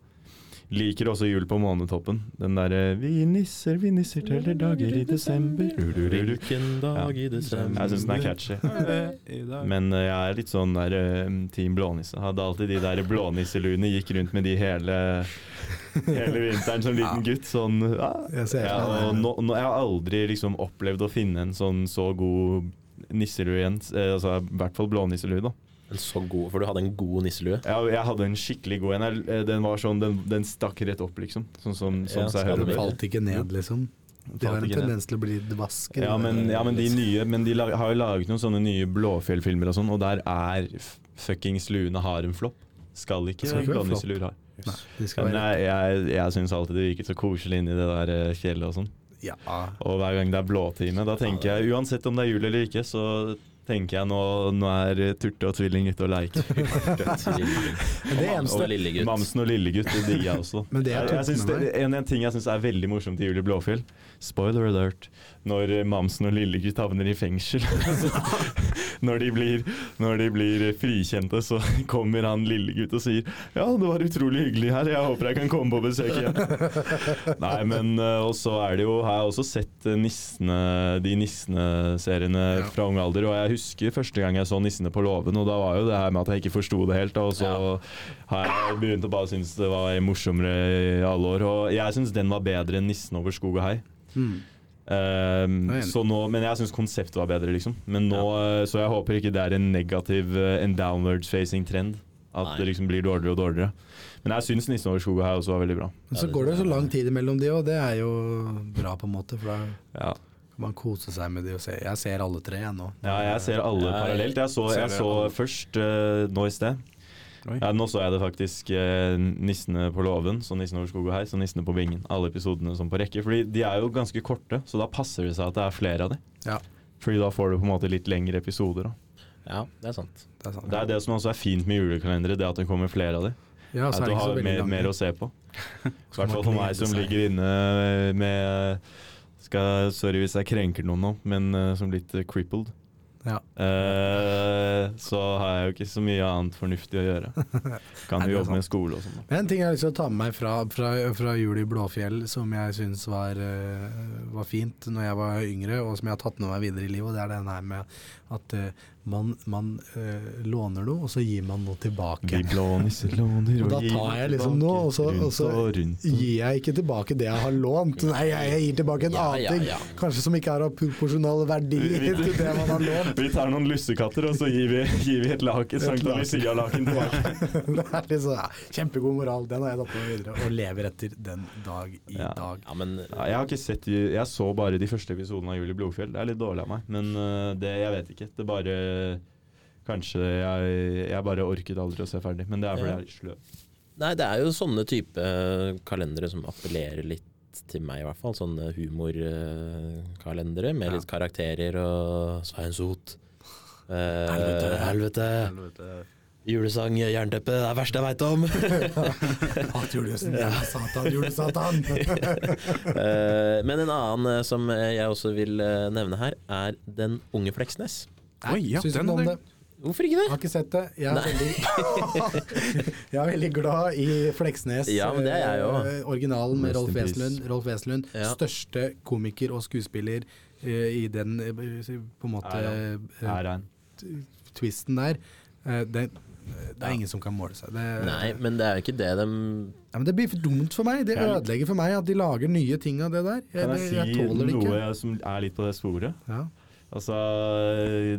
[SPEAKER 3] Liker også Jul på månetoppen. Den derre 'Vi nisser, vi nisser teller dager i desember'.
[SPEAKER 2] Hvilken dag i desember
[SPEAKER 3] Jeg syns den er catchy. Men eh, jeg er litt sånn der eh, team blånisse. Hadde alltid de der blånisseluene. Gikk rundt med de hele, hele vinteren som liten gutt. Sånn ja.
[SPEAKER 1] Jeg
[SPEAKER 3] ja, og nå, nå, Jeg har aldri liksom opplevd å finne en sånn så god nisselue igjen. Eh, altså, I hvert fall blånisselue, da.
[SPEAKER 2] En så god, For du hadde en god nisselue?
[SPEAKER 3] Ja, jeg hadde en skikkelig god en. Eh, Den var sånn, den, den stakk rett opp, liksom. Sånn som, sånn,
[SPEAKER 2] Ja, bli.
[SPEAKER 3] bør.
[SPEAKER 1] Falt ikke ned, liksom. De har en tendens til å bli dvaske.
[SPEAKER 3] Ja, men, ja, men de nye Men de har jo laget noen sånne nye Blåfjell-filmer og sånn, og der er fuckings luene har en flopp. Skal ikke
[SPEAKER 1] Skal ikke være
[SPEAKER 3] blånisseluer ha.
[SPEAKER 1] Nei,
[SPEAKER 3] jeg, jeg, jeg syns alltid det virket så koselig inni det der kjellet fjellet og sånn.
[SPEAKER 1] ja.
[SPEAKER 3] Og hver gang det er blåtime, da tenker jeg uansett om det er jul eller ikke, så tenker jeg nå, nå er Turte og Tvilling ute og leker.
[SPEAKER 1] Eneste
[SPEAKER 2] Og lillegutt.
[SPEAKER 3] Mamsen og Lillegutt, det digger jeg også.
[SPEAKER 1] Men det er
[SPEAKER 3] jeg, jeg synes det, en, en ting jeg syns er veldig morsomt i Julie Blåfjell, spoiler alert, når Mamsen og Lillegutt havner i fengsel. når, de blir, når de blir frikjente, så kommer han Lillegutt og sier Ja, det var utrolig hyggelig her, jeg håper jeg kan komme på besøk igjen. Nei, men Og så er det jo Har jeg også sett eh, nissene, de Nissene-seriene
[SPEAKER 1] Ja.
[SPEAKER 3] fra ung alder, og jeg husker første gang jeg så Nissene på låven, og da var jo det her med at jeg ikke forsto det helt, og så har jeg begynt å bare synes det var morsommere i alle år. Og jeg syns den var bedre enn 'Nissen over skog og hei'.
[SPEAKER 1] Mm.
[SPEAKER 3] Ehm,
[SPEAKER 1] Jeg er
[SPEAKER 3] så nå, men jeg syns konseptet var bedre, liksom. Men nå, ja. Så jeg håper ikke det er en negativ, eh, en downwards facing trend. At
[SPEAKER 2] Nei.
[SPEAKER 3] det liksom blir dårligere og dårligere. Men jeg syns 'Nissen over skog og hei' også var veldig bra.
[SPEAKER 1] Men så går det så lang tid imellom de, og det er jo bra på en måte, for da
[SPEAKER 3] Ja,
[SPEAKER 1] kan man koser seg med de og ser. Jeg ser alle tre jeg nå.
[SPEAKER 3] ja jeg ser alle
[SPEAKER 2] jeg
[SPEAKER 3] parallelt. Jeg så, jeg så
[SPEAKER 4] alle.
[SPEAKER 3] først uh, nå i sted. Ja, nå så jeg det faktisk. eh, 'Nissene på låven', så 'Nissen over skog og hei', så 'Nissene på bingen'. Alle episodene som på rekke. Fordi de er jo ganske korte, så da passer det seg at det er flere av de.
[SPEAKER 1] Ja,
[SPEAKER 3] Fordi da får du på en måte litt lengre episoder. Da.
[SPEAKER 2] Ja, det er sant.
[SPEAKER 1] det er sant.
[SPEAKER 3] Det er det som også er fint med julekalendere, det at det kommer flere av de.
[SPEAKER 1] Ja, så
[SPEAKER 3] at
[SPEAKER 1] er
[SPEAKER 3] du
[SPEAKER 1] det ikke så
[SPEAKER 3] har
[SPEAKER 1] veldig
[SPEAKER 3] mer, mer å se på. I hvert fall for meg som ligger inne med skal, Sorry hvis jeg krenker noen nå, men uh, som litt uh, crippled.
[SPEAKER 1] Ja.
[SPEAKER 3] Uh, så har jeg jo ikke så mye annet fornuftig å gjøre. Kan jo jobbe
[SPEAKER 1] sant.
[SPEAKER 3] med skole og sånn.
[SPEAKER 1] en ting jeg har lyst til å ta med meg fra, fra, fra jul i Blåfjell, som jeg syns var, var fint når jeg var yngre, og som jeg har tatt med meg videre i livet, og det er den her med at eh, man, man eh, låner noe, og så gir man noe tilbake.
[SPEAKER 3] Vi låner nisser låner
[SPEAKER 1] Og da tar jeg liksom noe, og så- og så
[SPEAKER 3] og
[SPEAKER 1] Gir jeg ikke tilbake det jeg har lånt? Nei, jeg, jeg gir tilbake en
[SPEAKER 2] Ja,
[SPEAKER 1] annen
[SPEAKER 2] ja,
[SPEAKER 1] ting, kanskje som ikke er av proporsjonal verdi til det man har lånt.
[SPEAKER 3] Vi tar noen lussekatter, og så gir vi, gir vi et laken,
[SPEAKER 1] Sankt.
[SPEAKER 3] Lucia-laken tilbake.
[SPEAKER 1] det er liksom, ja, kjempegod moral, den har jeg tatt med meg videre, og lever etter den dag i
[SPEAKER 3] Ja.
[SPEAKER 1] dag.
[SPEAKER 2] Ja, men
[SPEAKER 3] Ja, jeg har ikke sett Jeg så bare de første episodene av Julie Blodfjell. Det er litt dårlig av meg, men øh, det Jeg vet ikke. Det bare Kanskje jeg, jeg bare orket aldri å se ferdig, men det er fordi
[SPEAKER 2] Ja.
[SPEAKER 3] jeg er litt sløv.
[SPEAKER 2] Nei, det er jo sånne type kalendere som appellerer litt til meg, i hvert fall. Sånne humorkalendere med litt karakterer og Svein Sot. Eh,
[SPEAKER 1] Helvete.
[SPEAKER 2] helvete. Julesang, jernteppe, det er det verste jeg veit om!
[SPEAKER 1] Hat julesen, ja. satan, julesatan.
[SPEAKER 2] Eh, men en annen eh, som jeg også vil eh, nevne her, er Den unge Fleksnes.
[SPEAKER 4] Oi, ja,
[SPEAKER 1] Syns
[SPEAKER 4] den
[SPEAKER 1] den, Hvorfor
[SPEAKER 4] er-
[SPEAKER 1] det. Jeg har ikke sett det. Jeg er, veldig, jeg er veldig glad i Fleksnes.
[SPEAKER 2] Ja, men det er jeg jo.
[SPEAKER 1] eh, Originalen med Rolf. Wesenlund. Rolf Wesenlund,
[SPEAKER 2] Ja.
[SPEAKER 1] Største komiker og skuespiller uh, i den uh, på en måte eh,
[SPEAKER 3] han.
[SPEAKER 1] twisten der. Uh, det, det er ingen som kan måle seg. Det,
[SPEAKER 2] Nei, men det er jo ikke det de
[SPEAKER 1] ja, men det blir for dumt for meg. Det ødelegger for meg at de lager nye ting av det der. Jeg,
[SPEAKER 3] Kan jeg si
[SPEAKER 1] jeg tåler det ikke.
[SPEAKER 3] noe som er litt på det sporet?
[SPEAKER 1] Ja.
[SPEAKER 3] Altså,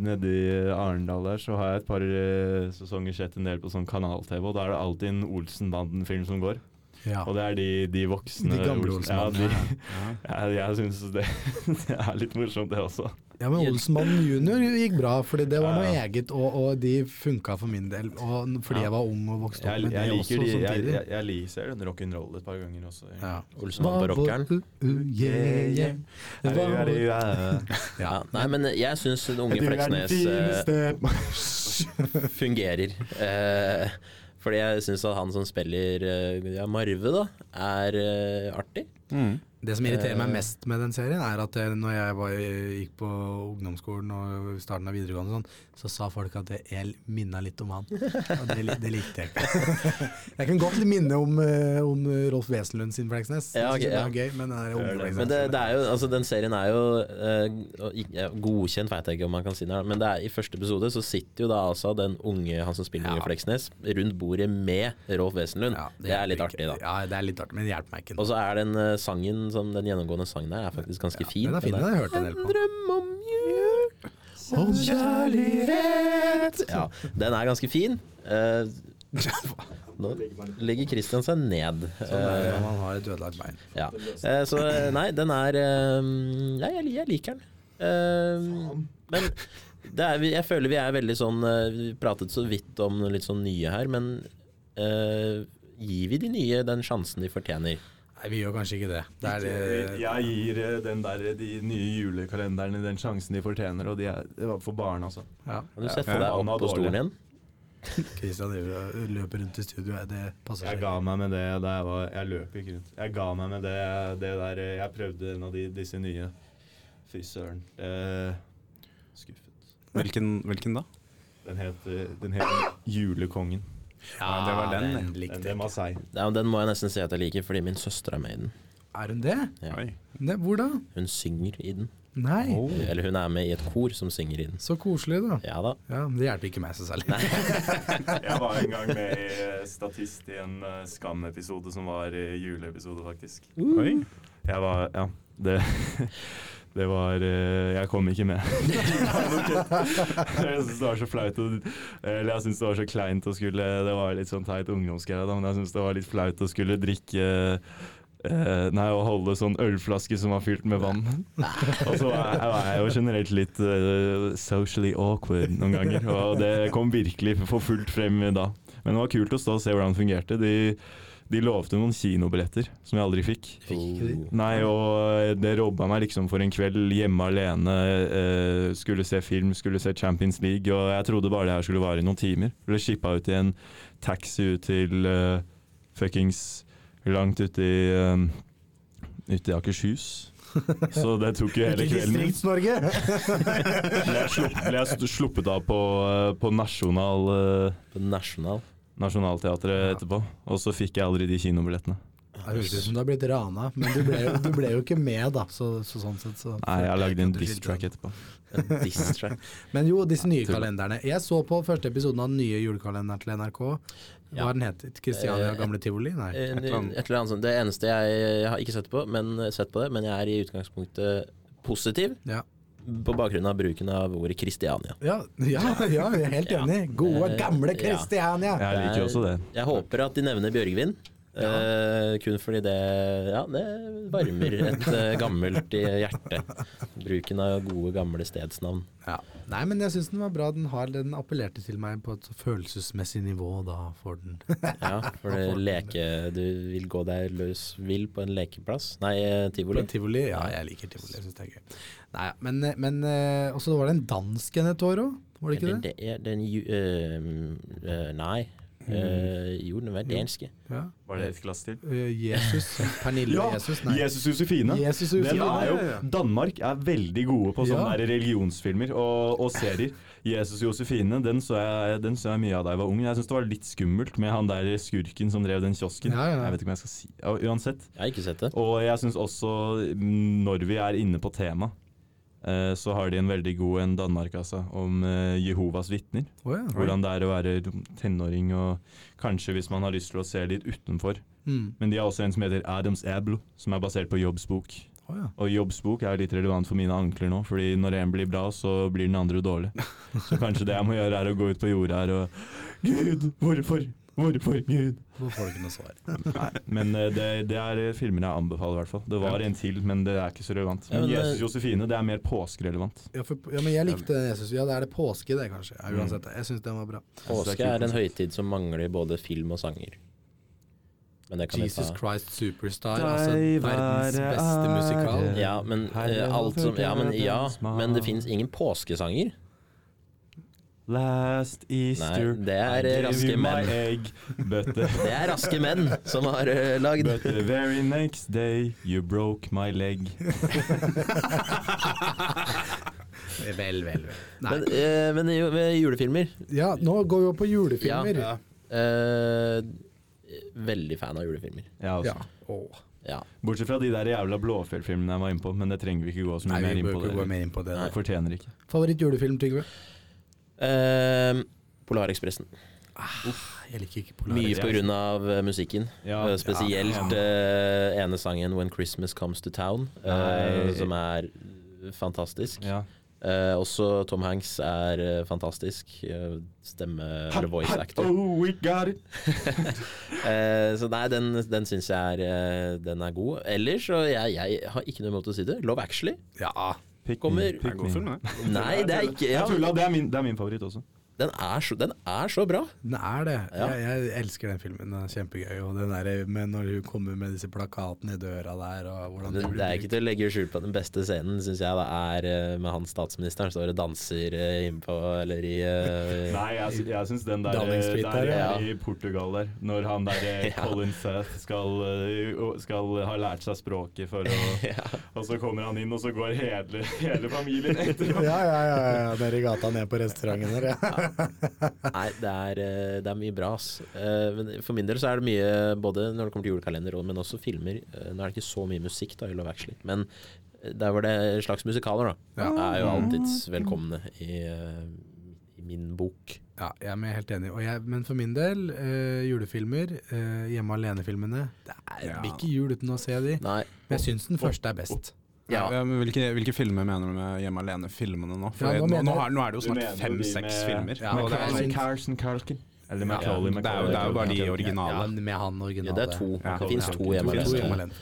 [SPEAKER 3] Nede i Arendal der så har jeg et par eh, sesonger sett en del på sånn kanal-TV, og da er det alltid en Olsenbanden-film som går.
[SPEAKER 1] Ja.
[SPEAKER 3] Og det er de, de voksne
[SPEAKER 1] De gamle
[SPEAKER 3] Olsen- Ja,
[SPEAKER 1] ja,
[SPEAKER 3] jeg jeg syns det, det er litt morsomt, det også.
[SPEAKER 1] Ja, men Olsenmannen junior gikk bra, fordi det var noe
[SPEAKER 3] Ja, ja.
[SPEAKER 1] eget, og, og de funka for min del. Og fordi
[SPEAKER 3] Ja.
[SPEAKER 1] jeg var ung og vokste opp
[SPEAKER 3] Jeg,
[SPEAKER 1] med
[SPEAKER 3] jeg
[SPEAKER 1] det
[SPEAKER 3] liker
[SPEAKER 1] også
[SPEAKER 3] de, jeg,
[SPEAKER 1] samtidig.
[SPEAKER 3] jeg, jeg liker ser den rock'n'roll et par ganger også.
[SPEAKER 1] Ja.
[SPEAKER 2] Olsenmann på rockeren.
[SPEAKER 1] Uh, uh, yeah, yeah.
[SPEAKER 3] Er er er-
[SPEAKER 2] Ja. Nei, men jeg syns unge Fleksnes eh, fungerer. Eh, fordi jeg syns at han som spiller eh, ja, Marve, da, er eh, artig.
[SPEAKER 1] Det som irriterer meg
[SPEAKER 2] Eh.
[SPEAKER 1] mest med den serien, er at når jeg var, gikk på ungdomsskolen og starten av videregående, sånn, så sa folk at jeg minna litt om han. Og det, det likte jeg ikke. Jeg kan godt minne om, eh, om Rolf Wesenlund sin Fleksnes.
[SPEAKER 2] Ja, okay,
[SPEAKER 1] Jeg det
[SPEAKER 2] ja.
[SPEAKER 1] er gøy, men
[SPEAKER 3] det.
[SPEAKER 1] Fleksnes
[SPEAKER 2] Men det, det er jo, altså den serien er jo eh, ja, godkjent, vet jeg ikke om man kan si det, men det er, i første episode så sitter jo da altså den unge, han som spiller
[SPEAKER 1] Ja.
[SPEAKER 2] Fleksnes, rundt bordet med Rolf Wesenlund.
[SPEAKER 1] Ja,
[SPEAKER 2] det, er litt artig, da.
[SPEAKER 1] Ja, det er litt artig, men det hjelper meg ikke.
[SPEAKER 2] Og så er det eh, sangen, som den gjennomgående sangen der, er faktisk ganske fin.
[SPEAKER 1] Den er fin, den har jeg hørt en del på.
[SPEAKER 2] Drøm om jul
[SPEAKER 1] Om kjærlighet
[SPEAKER 2] Ja, den er ganske fin. Eh, nå legger Christian seg ned.
[SPEAKER 1] Sånn er det
[SPEAKER 2] Eh,
[SPEAKER 1] når man har et ødelagt bein.
[SPEAKER 2] ja. Eh, så nei, den er eh, Ja, jeg, jeg liker den. Eh, men det er, jeg føler vi er veldig sånn Vi pratet så vidt om litt sånn nye her, men eh, gir vi de nye den sjansen de fortjener?
[SPEAKER 1] Nei, vi gjør kanskje ikke det. Det er det
[SPEAKER 3] Jeg gir eh, den der, de nye julekalenderne den sjansen de fortjener, og de er, det var for barn, altså.
[SPEAKER 1] ja.
[SPEAKER 2] Kan du sette
[SPEAKER 3] Ja,
[SPEAKER 2] deg opp på stolen igjen?
[SPEAKER 1] Kristian løper rundt i studio. Det passer
[SPEAKER 3] Jeg
[SPEAKER 1] seg.
[SPEAKER 3] ga meg med det da jeg var Jeg løp ikke rundt. Jeg ga meg med det, det der eh, Jeg prøvde en av de, disse nye. Fy søren. Eh, skuffet.
[SPEAKER 4] Hvilken, hvilken da?
[SPEAKER 3] Den het, eh, den het Julekongen.
[SPEAKER 1] Ja,
[SPEAKER 4] det var den.
[SPEAKER 1] den
[SPEAKER 3] Den,
[SPEAKER 1] likte
[SPEAKER 3] den
[SPEAKER 1] den
[SPEAKER 3] var seig.
[SPEAKER 2] Ja, den må jeg nesten si at jeg liker, fordi min søster er med i den.
[SPEAKER 1] Er hun det?
[SPEAKER 2] Ja.
[SPEAKER 4] Oi.
[SPEAKER 1] det? Hvor da?
[SPEAKER 2] Hun synger i den.
[SPEAKER 1] Nei.
[SPEAKER 2] Eller hun er med i et kor som synger i den.
[SPEAKER 1] Så koselig, da.
[SPEAKER 2] Ja da.
[SPEAKER 1] Ja, men Det hjelper ikke meg så særlig.
[SPEAKER 3] Jeg var en gang med i eh, Statist i en eh, Skam-episode som var i juleepisode, faktisk.
[SPEAKER 4] Oi.
[SPEAKER 3] Jeg var Ja. Det, det var eh, Jeg kom ikke med. jeg syns det var så flaut å Eller jeg syns det var så kleint å skulle Det var litt sånn teit ungdomsgreie, men jeg syns det var litt flaut å skulle drikke Uh, Nei, å holde sånn ølflaske som var fylt med vann. Og så er, er jeg jo generelt litt uh, socially awkward noen ganger, og det kom virkelig for fullt frem da. Men det var kult å stå og se hvordan det fungerte. De, de lovte noen kinobilletter som jeg aldri fikk. fikk ikke de? Nei, og det robba meg liksom for en kveld hjemme alene. Eh, skulle se film, skulle se Champions League, og jeg trodde bare det her skulle vare i noen timer. Ble shippa ut i en taxi ut til eh, fuckings langt ute i eh, Ute i Akershus. Så det tok jo hele kvelden min.
[SPEAKER 1] Distrikts-Norge!
[SPEAKER 3] Ble jeg, slupp, ble jeg st- sluppet av på, eh, på Nasjonal uh,
[SPEAKER 2] På National.
[SPEAKER 3] Nationaltheatret etterpå, og så fikk jeg aldri de kinobillettene.
[SPEAKER 1] Det høres ut som du har blitt rana, men du ble, du ble jo ikke med, da. Så, så sånn sett så
[SPEAKER 3] Nei, jeg lagde en
[SPEAKER 1] diss-track
[SPEAKER 3] etterpå.
[SPEAKER 2] Diss.
[SPEAKER 1] Men jo, disse nye kalenderne. Jeg så på første episoden av den nye julekalenderen til NRK. Hva
[SPEAKER 2] Ja.
[SPEAKER 1] den het Kristiania
[SPEAKER 2] Eh,
[SPEAKER 1] Gamle Tivoli? Nei.
[SPEAKER 2] Et
[SPEAKER 4] eller annet.
[SPEAKER 2] eller annet sånt. Det eneste jeg, jeg har ikke sett på, men sett på det, men jeg er i utgangspunktet positiv
[SPEAKER 1] Ja.
[SPEAKER 2] På bakgrunn av bruken av ordet Kristiania.
[SPEAKER 1] Ja, ja, ja, jeg er helt enig. Gode,
[SPEAKER 2] Eh,
[SPEAKER 1] gamle
[SPEAKER 2] ja.
[SPEAKER 1] Kristiania!
[SPEAKER 3] Jeg liker også det.
[SPEAKER 2] Jeg håper at de nevner Bjørgvin. Eh, kun fordi det Ja, det varmer et eh, gammelt i hjertet. Bruken av gode, gamle stedsnavn.
[SPEAKER 1] Ja. Nei, men jeg syns den var bra. Den, har, den appellerte til meg på et følelsesmessig nivå, og da får den
[SPEAKER 2] Ja, for det leke Du vil gå deg løs vill på en lekeplass? Nei, tivoli.
[SPEAKER 1] På
[SPEAKER 2] tivoli.
[SPEAKER 1] en tivoli? Ja, jeg liker tivoli. Jeg syns det er gøy. Nei, men, men eh, også var det en dansk en et år òg, var det ikke det?
[SPEAKER 2] Det er den uh, eh, eh, nei. Eh, jo, den var danske.
[SPEAKER 1] Ja.
[SPEAKER 3] Var det et glass til?
[SPEAKER 1] Eh, Jesus. Pernille
[SPEAKER 3] Ja,
[SPEAKER 1] Jesus. Nei.
[SPEAKER 3] Jesus Josefine.
[SPEAKER 1] Jesus Josefine.
[SPEAKER 3] er jo. Danmark er veldig gode på sånne
[SPEAKER 1] Ja.
[SPEAKER 3] religionsfilmer og, og serier. Jesus Josefine, den så, jeg, den så jeg mye av da jeg var ung. Jeg syns det var litt skummelt med han der skurken som drev den kiosken.
[SPEAKER 1] Ja, ja.
[SPEAKER 3] Jeg vet ikke om jeg skal si Uansett.
[SPEAKER 2] Jeg har ikke sett det.
[SPEAKER 3] Og jeg syns også, mm, når vi er inne på tema, eh, så har de en veldig god en Danmark, altså, om eh, Jehovas vitner.
[SPEAKER 1] Oh, ja.
[SPEAKER 3] Hvordan det er å være tenåring, og kanskje hvis man har lyst til å se litt utenfor.
[SPEAKER 1] Mm.
[SPEAKER 3] Men de har også en som heter Adams Ablo, som er basert på Jobbs bok.
[SPEAKER 1] Oh, ja.
[SPEAKER 3] Og Jobbs bok er litt relevant for mine ankler nå, fordi når en blir bra, så blir den andre dårlig. Så kanskje det jeg må gjøre, er å gå ut på jordet her og Gud, hvorfor? Hvorfor Gud?
[SPEAKER 1] Hvor får du ikke noe svar.
[SPEAKER 3] Nei, men eh, det, det er eh, filmer jeg anbefaler, i hvert fall. Det var en til, men det er ikke så relevant.
[SPEAKER 2] Ja,
[SPEAKER 3] Men
[SPEAKER 2] men,
[SPEAKER 3] 'Jesus Josefine' det er mer påskerelevant.
[SPEAKER 1] Ja, for, ja, men jeg likte Jesus. Ja, det er det påske, det, kanskje. Ja, uansett. Jeg syns den var bra.
[SPEAKER 2] Påske er en høytid som mangler både film og sanger. Men det kan
[SPEAKER 1] Jesus
[SPEAKER 2] ta.
[SPEAKER 1] Christ Superstar, altså verdens beste musikal.
[SPEAKER 2] Ja, men eh, alt som Ja, men, ja, men det fins ingen påskesanger.
[SPEAKER 3] Last Easter
[SPEAKER 2] Nei, det er raske menn.
[SPEAKER 3] egg, but
[SPEAKER 2] Det er raske menn som har uh, lagd.
[SPEAKER 3] but the very next day you broke my leg.
[SPEAKER 1] Vel, vel, vel.
[SPEAKER 2] Men, uh, men jo- med julefilmer
[SPEAKER 1] Ja, nå går vi opp på julefilmer.
[SPEAKER 2] Ja. Uh, Veldig fan av julefilmer.
[SPEAKER 3] Ja, altså.
[SPEAKER 1] Ja. Oh.
[SPEAKER 2] Ja.
[SPEAKER 3] Bortsett fra de der jævla Blåfjell-filmene jeg var inne på, men det trenger vi ikke gå så mye
[SPEAKER 1] Nei,
[SPEAKER 3] mer
[SPEAKER 1] vi
[SPEAKER 3] inn på.
[SPEAKER 1] ikke gå mer inn på det.
[SPEAKER 2] Nei.
[SPEAKER 3] Det fortjener ikke.
[SPEAKER 1] Favoritt-julefilm, Trygve?
[SPEAKER 2] Eh, Polarekspressen.
[SPEAKER 1] Jeg liker ikke Polarekspressen.
[SPEAKER 2] Mye på grunn av eh, musikken.
[SPEAKER 3] Ja,
[SPEAKER 2] uh, Spesielt eh, ene sangen 'When Christmas Comes to Town', som er fantastisk.
[SPEAKER 3] ja.
[SPEAKER 2] Også Tom Hanks er fantastisk. stemme eller voice actor.
[SPEAKER 3] Oh, we got it!
[SPEAKER 2] Så nei, den, den syns jeg er, den er god. Ellers og jeg, jeg har ikke noe imot å si det. Love Actually.
[SPEAKER 1] Ja.
[SPEAKER 3] Pick
[SPEAKER 2] Kommer-
[SPEAKER 4] er
[SPEAKER 3] me.
[SPEAKER 2] Nei, det er ikke ja,
[SPEAKER 3] Jeg tulla, det er det er min favoritt også.
[SPEAKER 2] Den, er så, den er så bra.
[SPEAKER 1] Den er det.
[SPEAKER 2] Ja.
[SPEAKER 1] Jeg, jeg elsker den filmen. Den er kjempegøy. Og den der, men når hun kommer med disse plakatene i døra der og hvordan
[SPEAKER 2] Det, det er ikke til å legge skjul på at den beste scenen syns jeg da er eh, med han statsministeren står og danser eh, innpå eller i eh,
[SPEAKER 3] Nei, jeg, jeg syns den der, der,
[SPEAKER 1] der,
[SPEAKER 2] ja.
[SPEAKER 3] i Portugal der, når han der
[SPEAKER 2] Ja.
[SPEAKER 3] Colin Firth skal, skal ha lært seg språket for å Og så kommer han inn, og så går hele, hele familien etter.
[SPEAKER 1] Ja, ja, ja, ja. Nede i gata ned på restauranten der, ja.
[SPEAKER 2] Nei, det er, eh, det er mye bra, ass. Eh, Men for min del så er det mye, både når det kommer til julekalender, men også filmer. Eh, Nå er det ikke så mye musikk da i Love Actually, men der var det slags musikaler, da. Er jo alltids velkomne i, i min bok.
[SPEAKER 1] Ja, jeg er helt enig. Og jeg, men for min del, øh, julefilmer, øh, hjemme alene-filmene Det er
[SPEAKER 4] Ja.
[SPEAKER 1] ikke jul uten å se de.
[SPEAKER 2] Nei.
[SPEAKER 1] Men jeg syns den første er best.
[SPEAKER 2] Ja.
[SPEAKER 4] Ja, men hvilke, hvilke filmer mener du med Hjemme alene-filmene nå? For
[SPEAKER 1] Ja, nå
[SPEAKER 4] nå, nå, er, nå er det jo snart fem-seks filmer.
[SPEAKER 1] Ja,
[SPEAKER 4] og det er,
[SPEAKER 1] er
[SPEAKER 4] sånn-
[SPEAKER 3] Carson Culkin. Eller
[SPEAKER 4] Ja,
[SPEAKER 3] Macaulay
[SPEAKER 4] det er jo- det er jo bare de
[SPEAKER 1] Ja,
[SPEAKER 4] originale.
[SPEAKER 1] med han originale.
[SPEAKER 2] Ja, det er to.
[SPEAKER 4] Ja,
[SPEAKER 2] det fins to hjemme alene.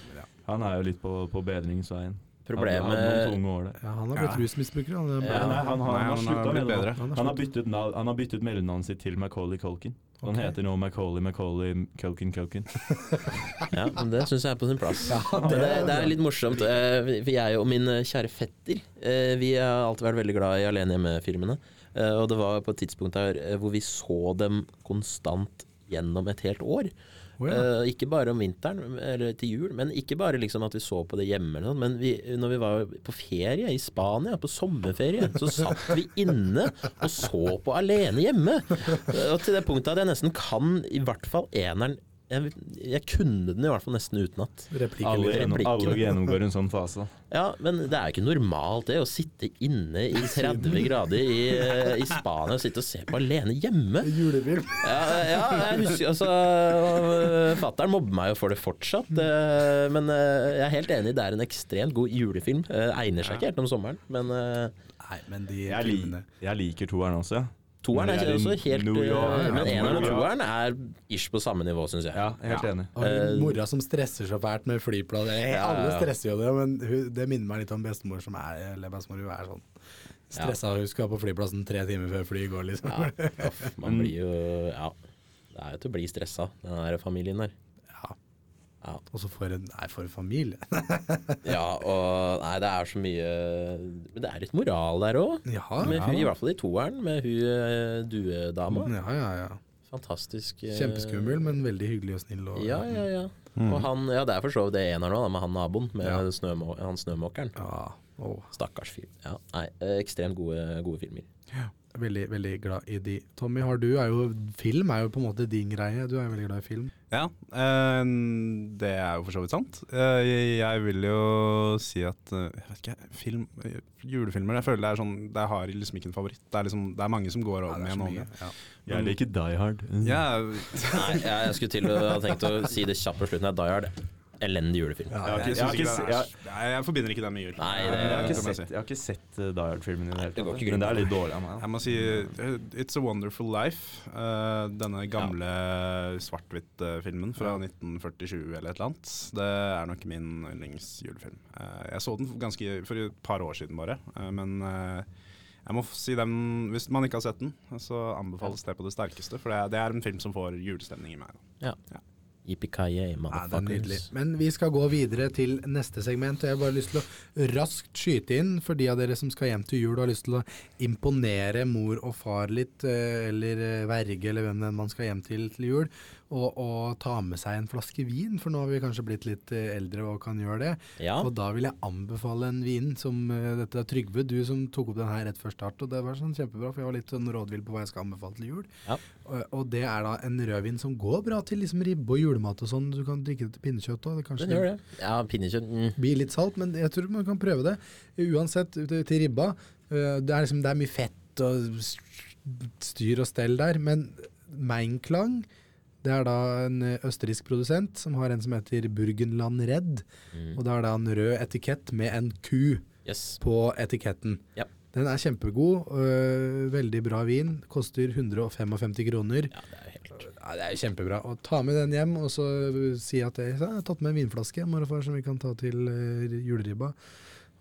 [SPEAKER 3] Han er jo litt på, på bedringsveien.
[SPEAKER 2] Problemet
[SPEAKER 3] det.
[SPEAKER 1] ja, han har blitt
[SPEAKER 4] Ja.
[SPEAKER 1] rusmisbruker. Han er
[SPEAKER 2] Ja.
[SPEAKER 3] Nei, han, har
[SPEAKER 4] har
[SPEAKER 3] slutta med det
[SPEAKER 1] Han har
[SPEAKER 3] Han byttet, han har byttet mellomnavnet sitt til Macauley Culkin. Han
[SPEAKER 1] okay.
[SPEAKER 3] heter nå Macauley Macauley Culkin Culkin.
[SPEAKER 2] Ja, men det syns jeg er på sin plass. Ja, det, det er litt morsomt, eh, for jeg og min eh, kjære fetter eh, Vi har alltid vært veldig glad i Alene hjemme-filmene. Eh, Og det var på et tidspunkt der eh, hvor vi så dem konstant gjennom et helt år.
[SPEAKER 1] Å ja.
[SPEAKER 2] uh, ikke bare om vinteren eller til jul, men ikke bare liksom at vi så på det hjemme. Eller men vi, når vi var på ferie i Spania, på sommerferie, så satt vi inne og så på Alene hjemme. Uh, Og til det punktet at jeg nesten kan i hvert fall eneren jeg, jeg kunne den i hvert fall nesten utenat.
[SPEAKER 3] Alle, alle gjennomgår en sånn fase.
[SPEAKER 2] Ja, men det er jo ikke normalt det å sitte inne i 30 grader i, eh, i Spania og sitte og se på alene hjemme.
[SPEAKER 1] Julefilm.
[SPEAKER 2] Ja, ja jeg husker altså øh, Fattern mobber meg jo for det fortsatt, øh, men øh, jeg er helt enig, det er en ekstremt god julefilm. Egner seg ikke helt om sommeren, men
[SPEAKER 1] Nei, men de
[SPEAKER 3] Jeg,
[SPEAKER 1] filmene
[SPEAKER 3] jeg liker toeren også, ja.
[SPEAKER 2] Toeren er
[SPEAKER 3] i
[SPEAKER 2] også helt
[SPEAKER 3] York, ja.
[SPEAKER 2] Men eneren og toeren er ish på samme nivå, syns jeg.
[SPEAKER 3] Ja, helt enig.
[SPEAKER 1] Uh,
[SPEAKER 2] Eh,
[SPEAKER 1] mora som stresser så fælt med flyplass. Eh,
[SPEAKER 2] Ja,
[SPEAKER 1] Alle stresser jo det, men det minner meg litt om bestemor som er eller bestemor. Hun er sånn stressa. Hun skal på flyplassen tre timer før flyet går, liksom.
[SPEAKER 2] Ja, man blir jo Ja. Det er jo til å bli stressa, den der familien der.
[SPEAKER 1] Ja.
[SPEAKER 2] Ja.
[SPEAKER 1] Og så for en, nei, for en familie.
[SPEAKER 2] Ja, og Nei, det er så mye Men det er litt moral der òg.
[SPEAKER 1] Ja, ja.
[SPEAKER 2] I hvert fall i toeren, med hun eh, duedama.
[SPEAKER 1] ja, ja, ja.
[SPEAKER 2] Fantastisk. eh,
[SPEAKER 1] Kjempeskummel, men veldig hyggelig og snill. Og,
[SPEAKER 2] Ja, ja, ja. Og han, ja, det er for så vidt det eneren òg, med han naboen, med
[SPEAKER 1] Ja.
[SPEAKER 2] snømå, han snømåkeren.
[SPEAKER 1] Ja, Oh.
[SPEAKER 2] Stakkars fyr. Ja, nei, eh, ekstremt gode, gode filmer.
[SPEAKER 1] Veldig, veldig glad i de. Tommy, har du er jo, film er jo på en måte din greie. Du er jo veldig glad i film.
[SPEAKER 4] Ja, øh, det er jo for så vidt sant. Eh, jeg, jeg vil jo si at eh, Jeg vet ikke, film Julefilmer jeg føler det er sånn Det har liksom ikke en favoritt. Det er, liksom, det er mange som går
[SPEAKER 1] over
[SPEAKER 4] om
[SPEAKER 1] det er
[SPEAKER 4] igjen og om igjen.
[SPEAKER 3] Jeg liker Die Hard.
[SPEAKER 4] Ja,
[SPEAKER 2] Nei, jeg, jeg skulle til å ha tenkt å si det kjapt på slutten. Jeg Die Hard. Elendig julefilm.
[SPEAKER 1] Ja,
[SPEAKER 4] Jeg,
[SPEAKER 3] jeg- jeg har
[SPEAKER 4] ikke er- jeg forbinder ikke den med jul.
[SPEAKER 2] Nei,
[SPEAKER 3] Jeg har
[SPEAKER 2] det
[SPEAKER 3] ikke sett, jeg har ikke sett uh, Die Hard-filmen i det hele tatt. Men det er litt dårlig av meg.
[SPEAKER 4] Jeg må si uh, It's a Wonderful Life. uh, denne gamle svart-hvitt-filmen fra 1947 eller et eller annet. Det er nok min yndlingsjulefilm. Uh, jeg så den ganske for et par år siden bare, uh, men uh, jeg må si den, Hvis man ikke har sett den, så anbefales det på det sterkeste. For det er, det er en film som får julestemning i meg. Da.
[SPEAKER 2] Yippee-ki-yay,
[SPEAKER 1] Ja, det er nydelig.
[SPEAKER 2] motherfuckers.
[SPEAKER 1] Men vi skal gå videre til neste segment. og Jeg har bare lyst til å raskt skyte inn for de av dere som skal hjem til jul og har lyst til å imponere mor og far litt, eh, eller eh, verge, eller hvem man skal hjem til til jul, og, og ta med seg en flaske vin, for nå har vi kanskje blitt litt eh, eldre og kan gjøre det.
[SPEAKER 2] Ja.
[SPEAKER 1] Og da vil jeg anbefale en vin som eh, Dette er Trygve, du som tok opp den her rett før start, og det var sånn kjempebra, for jeg var litt sånn rådvill på hva jeg skal anbefale til jul.
[SPEAKER 2] Ja.
[SPEAKER 1] Og, og det er da en rødvin som går bra til liksom ribbe og julemat og sånn. Du kan drikke det til pinnekjøtt òg.
[SPEAKER 2] Den gjør det. Ja, pinnekjøtt mm.
[SPEAKER 1] blir litt salt, men jeg tror man kan prøve det. Uansett, til, til ribba. øh, det, er liksom, det er mye fett og styr og stell der, men Meinklang det er da en ø, østerriksk produsent som har en som heter Burgenland Red.
[SPEAKER 2] Mm.
[SPEAKER 1] Og det er da en rød etikett med en ku
[SPEAKER 2] Yes.
[SPEAKER 1] på etiketten.
[SPEAKER 2] Ja.
[SPEAKER 1] Den er kjempegod. øh, veldig bra vin. Koster 155 kroner.
[SPEAKER 2] Ja, det er helt
[SPEAKER 1] Ja, det er kjempebra. Og ta med den hjem, og så si at jeg, jeg har tatt med en vinflaske mor som vi kan ta til øh, juleribba.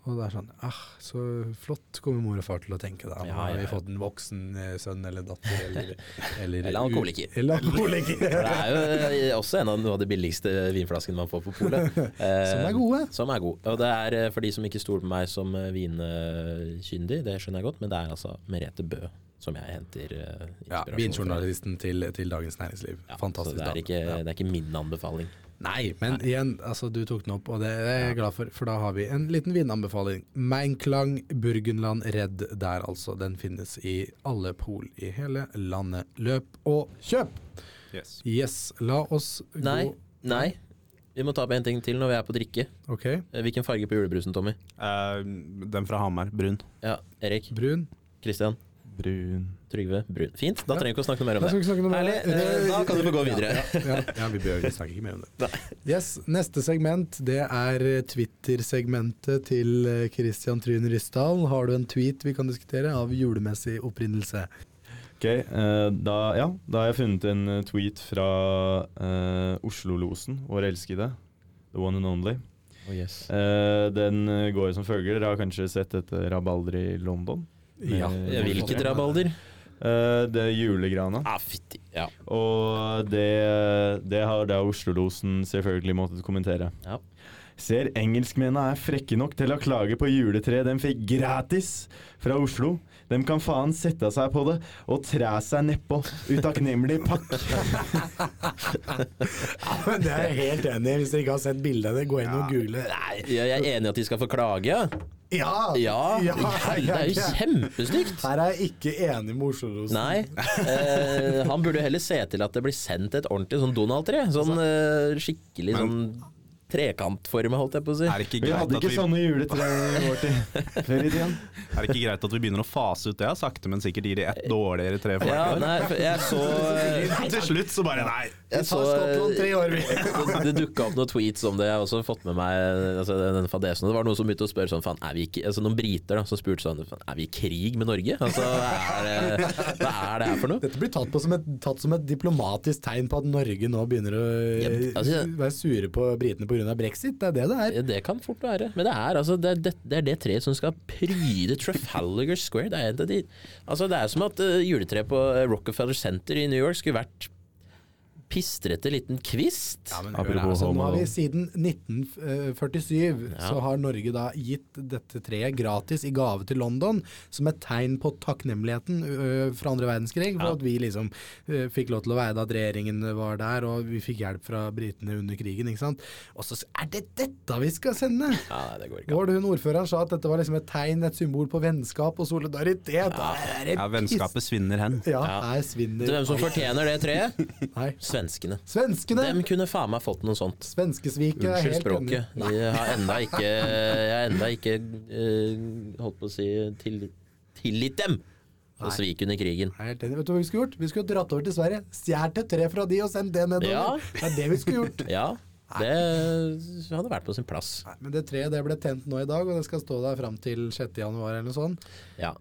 [SPEAKER 1] Og det er sånn ah, Så flott kommer mor og far til å tenke da.
[SPEAKER 2] Ja,
[SPEAKER 1] har vi fått en voksen eh, sønn eller datter eller Eller,
[SPEAKER 2] Eller alkoholiker.
[SPEAKER 1] Eller alkoholiker.
[SPEAKER 2] Det er jo eh, også en av noe av de billigste vinflaskene man får på polet. Eh,
[SPEAKER 1] Som er gode.
[SPEAKER 2] Som er gode. Og det er eh, for de som ikke stoler på meg som eh, vinkyndig, det skjønner jeg godt, men det er altså Merete Bø som jeg henter uh,
[SPEAKER 1] Ja,
[SPEAKER 2] inspirasjon fra.
[SPEAKER 1] Vinjournalisten til, til Dagens Næringsliv.
[SPEAKER 2] Ja,
[SPEAKER 1] Fantastisk
[SPEAKER 2] så det er, ikke,
[SPEAKER 1] Ja.
[SPEAKER 2] det er ikke min anbefaling.
[SPEAKER 1] Nei, men igjen, altså du tok den opp, og det er jeg glad for, for da har vi en liten vinanbefaling. Meinklang Burgenland Redd der, altså. Den finnes i alle pol i hele landet. Løp og kjøp!
[SPEAKER 4] Yes.
[SPEAKER 1] Yes, la oss gå
[SPEAKER 2] Nei, nei. Vi må ta opp en ting til når vi er på drikke.
[SPEAKER 1] Ok,
[SPEAKER 2] Eh, Hvilken farge på julebrusen, Tommy?
[SPEAKER 4] Uh, den fra Hamar, brun.
[SPEAKER 2] Ja, Erik,
[SPEAKER 1] brun.
[SPEAKER 2] Christian,
[SPEAKER 3] Brun.
[SPEAKER 2] Trygve, brun. Fint, da trenger vi ikke å snakke noe mer om det. Herlig, eh, da kan du få gå videre.
[SPEAKER 1] Ja, ja vi, bør, snakke ikke mer om det. Yes, Neste segment det er Twitter-segmentet til eh, Christian Tryn Ryssdal. Har du en tweet vi kan diskutere av julemessig opprinnelse?
[SPEAKER 3] Ok, eh, da, ja, da har jeg funnet en tweet fra eh, Oslo-losen, vår elskede. The one and only.
[SPEAKER 2] Oh, yes.
[SPEAKER 3] Eh, den går som følger. Dere har kanskje sett dette rabalder i London?
[SPEAKER 1] Ja.
[SPEAKER 3] Eh,
[SPEAKER 2] Hvilket rabalder?
[SPEAKER 3] Uh, det er julegrana.
[SPEAKER 2] Ah, fitti, Ja.
[SPEAKER 3] Og det, det har da Oslo-losen selvfølgelig måttet kommentere.
[SPEAKER 2] Ja.
[SPEAKER 3] Ser engelskmennene er frekke nok til å klage på juletreet de fikk gratis fra Oslo. De kan faen sette seg på det og træ seg nedpå. Utakknemlig pakk.
[SPEAKER 1] Ja, men det er jeg helt enig i. Hvis dere ikke har sett bildet av det, gå inn og google. Nei.
[SPEAKER 2] Ja, jeg er enig i at de skal få klage, ja.
[SPEAKER 1] Ja!
[SPEAKER 2] Ja,
[SPEAKER 1] Ja,
[SPEAKER 2] det er jo kjempestygt.
[SPEAKER 1] Her er jeg ikke enig med Oslo-Rosen.
[SPEAKER 2] Nei. Eh, han burde heller se til at det blir sendt et ordentlig sånn Donald-tre. Sånn eh, skikkelig
[SPEAKER 4] Men-
[SPEAKER 2] sånn trekantforme, holdt jeg på å si.
[SPEAKER 4] Er det ikke
[SPEAKER 3] Vi hadde ikke
[SPEAKER 4] vi,
[SPEAKER 3] sånne juletre i vår tid før i tiden.
[SPEAKER 4] er det ikke greit at vi begynner å fase ut det? Sakte, men sikkert gir de et dårligere tre for
[SPEAKER 2] Ja,
[SPEAKER 4] hvert år.
[SPEAKER 2] nei, jeg så
[SPEAKER 4] Til slutt så bare nei.
[SPEAKER 2] jeg så,
[SPEAKER 1] tre år, vi.
[SPEAKER 2] det, det dukka opp noen tweets om det. Jeg har også fått med meg altså, den fadesen. Det var noen som begynte å spørre sånn faen, er vi ikke, altså Noen briter da, som spurte sånn Er vi i krig med Norge? Altså, er det, Hva er det her for noe?
[SPEAKER 1] Dette blir tatt, på som et, tatt som et diplomatisk tegn på at Norge nå begynner å
[SPEAKER 2] Ja, altså-
[SPEAKER 1] være sure på britene pga. Brexit. Det er det det er.
[SPEAKER 2] Det kan fort være. Men det er altså Det det, det, er det treet som skal pryde Trafalgar Square. Det er, de, altså det er som at uh, juletreet på eh, Rockefeller Center i New York skulle vært pistrete liten kvist.
[SPEAKER 1] Ja, men
[SPEAKER 3] Apropos
[SPEAKER 1] altså, nå
[SPEAKER 3] homo.
[SPEAKER 1] har vi Siden 1947
[SPEAKER 2] Ja.
[SPEAKER 1] så har Norge da gitt dette treet gratis i gave til London, som et tegn på takknemligheten fra andre verdenskrig. For
[SPEAKER 2] Ja.
[SPEAKER 1] at vi liksom fikk lov til å være det at regjeringen var der, og vi fikk hjelp fra britene under krigen. ikke sant? Og så er det dette vi skal sende!
[SPEAKER 2] Ja, det går ikke.
[SPEAKER 1] Hvor hun ordføreren sa at dette var liksom et tegn, et symbol på vennskap og solidaritet? Ja, er
[SPEAKER 4] Ja, vennskapet svinner hen.
[SPEAKER 1] Ja,
[SPEAKER 2] Ja.
[SPEAKER 1] her svinner
[SPEAKER 2] du hvem som fortjener det treet?
[SPEAKER 1] Nei.
[SPEAKER 2] Svenskene.
[SPEAKER 1] Svenskene!
[SPEAKER 2] Dem kunne faen meg fått noe sånt.
[SPEAKER 1] Svenskesviket er helt enig.
[SPEAKER 2] språket. Jeg har enda ikke, jeg har enda ikke uh, holdt på å si til, tilgitt dem
[SPEAKER 1] Nei.
[SPEAKER 2] og svik under krigen.
[SPEAKER 1] Helt enig. Vet du hva vi skulle gjort? Vi skulle dratt over til Sverige, stjålet et tre fra de og sendt det nedover.
[SPEAKER 2] Ja.
[SPEAKER 1] Det er det vi skulle gjort.
[SPEAKER 2] Ja, Det hadde vært på sin plass.
[SPEAKER 1] Nei, men det treet det ble tent nå i dag, og det skal stå der fram til 6. januar eller noe sånt.
[SPEAKER 2] Ja.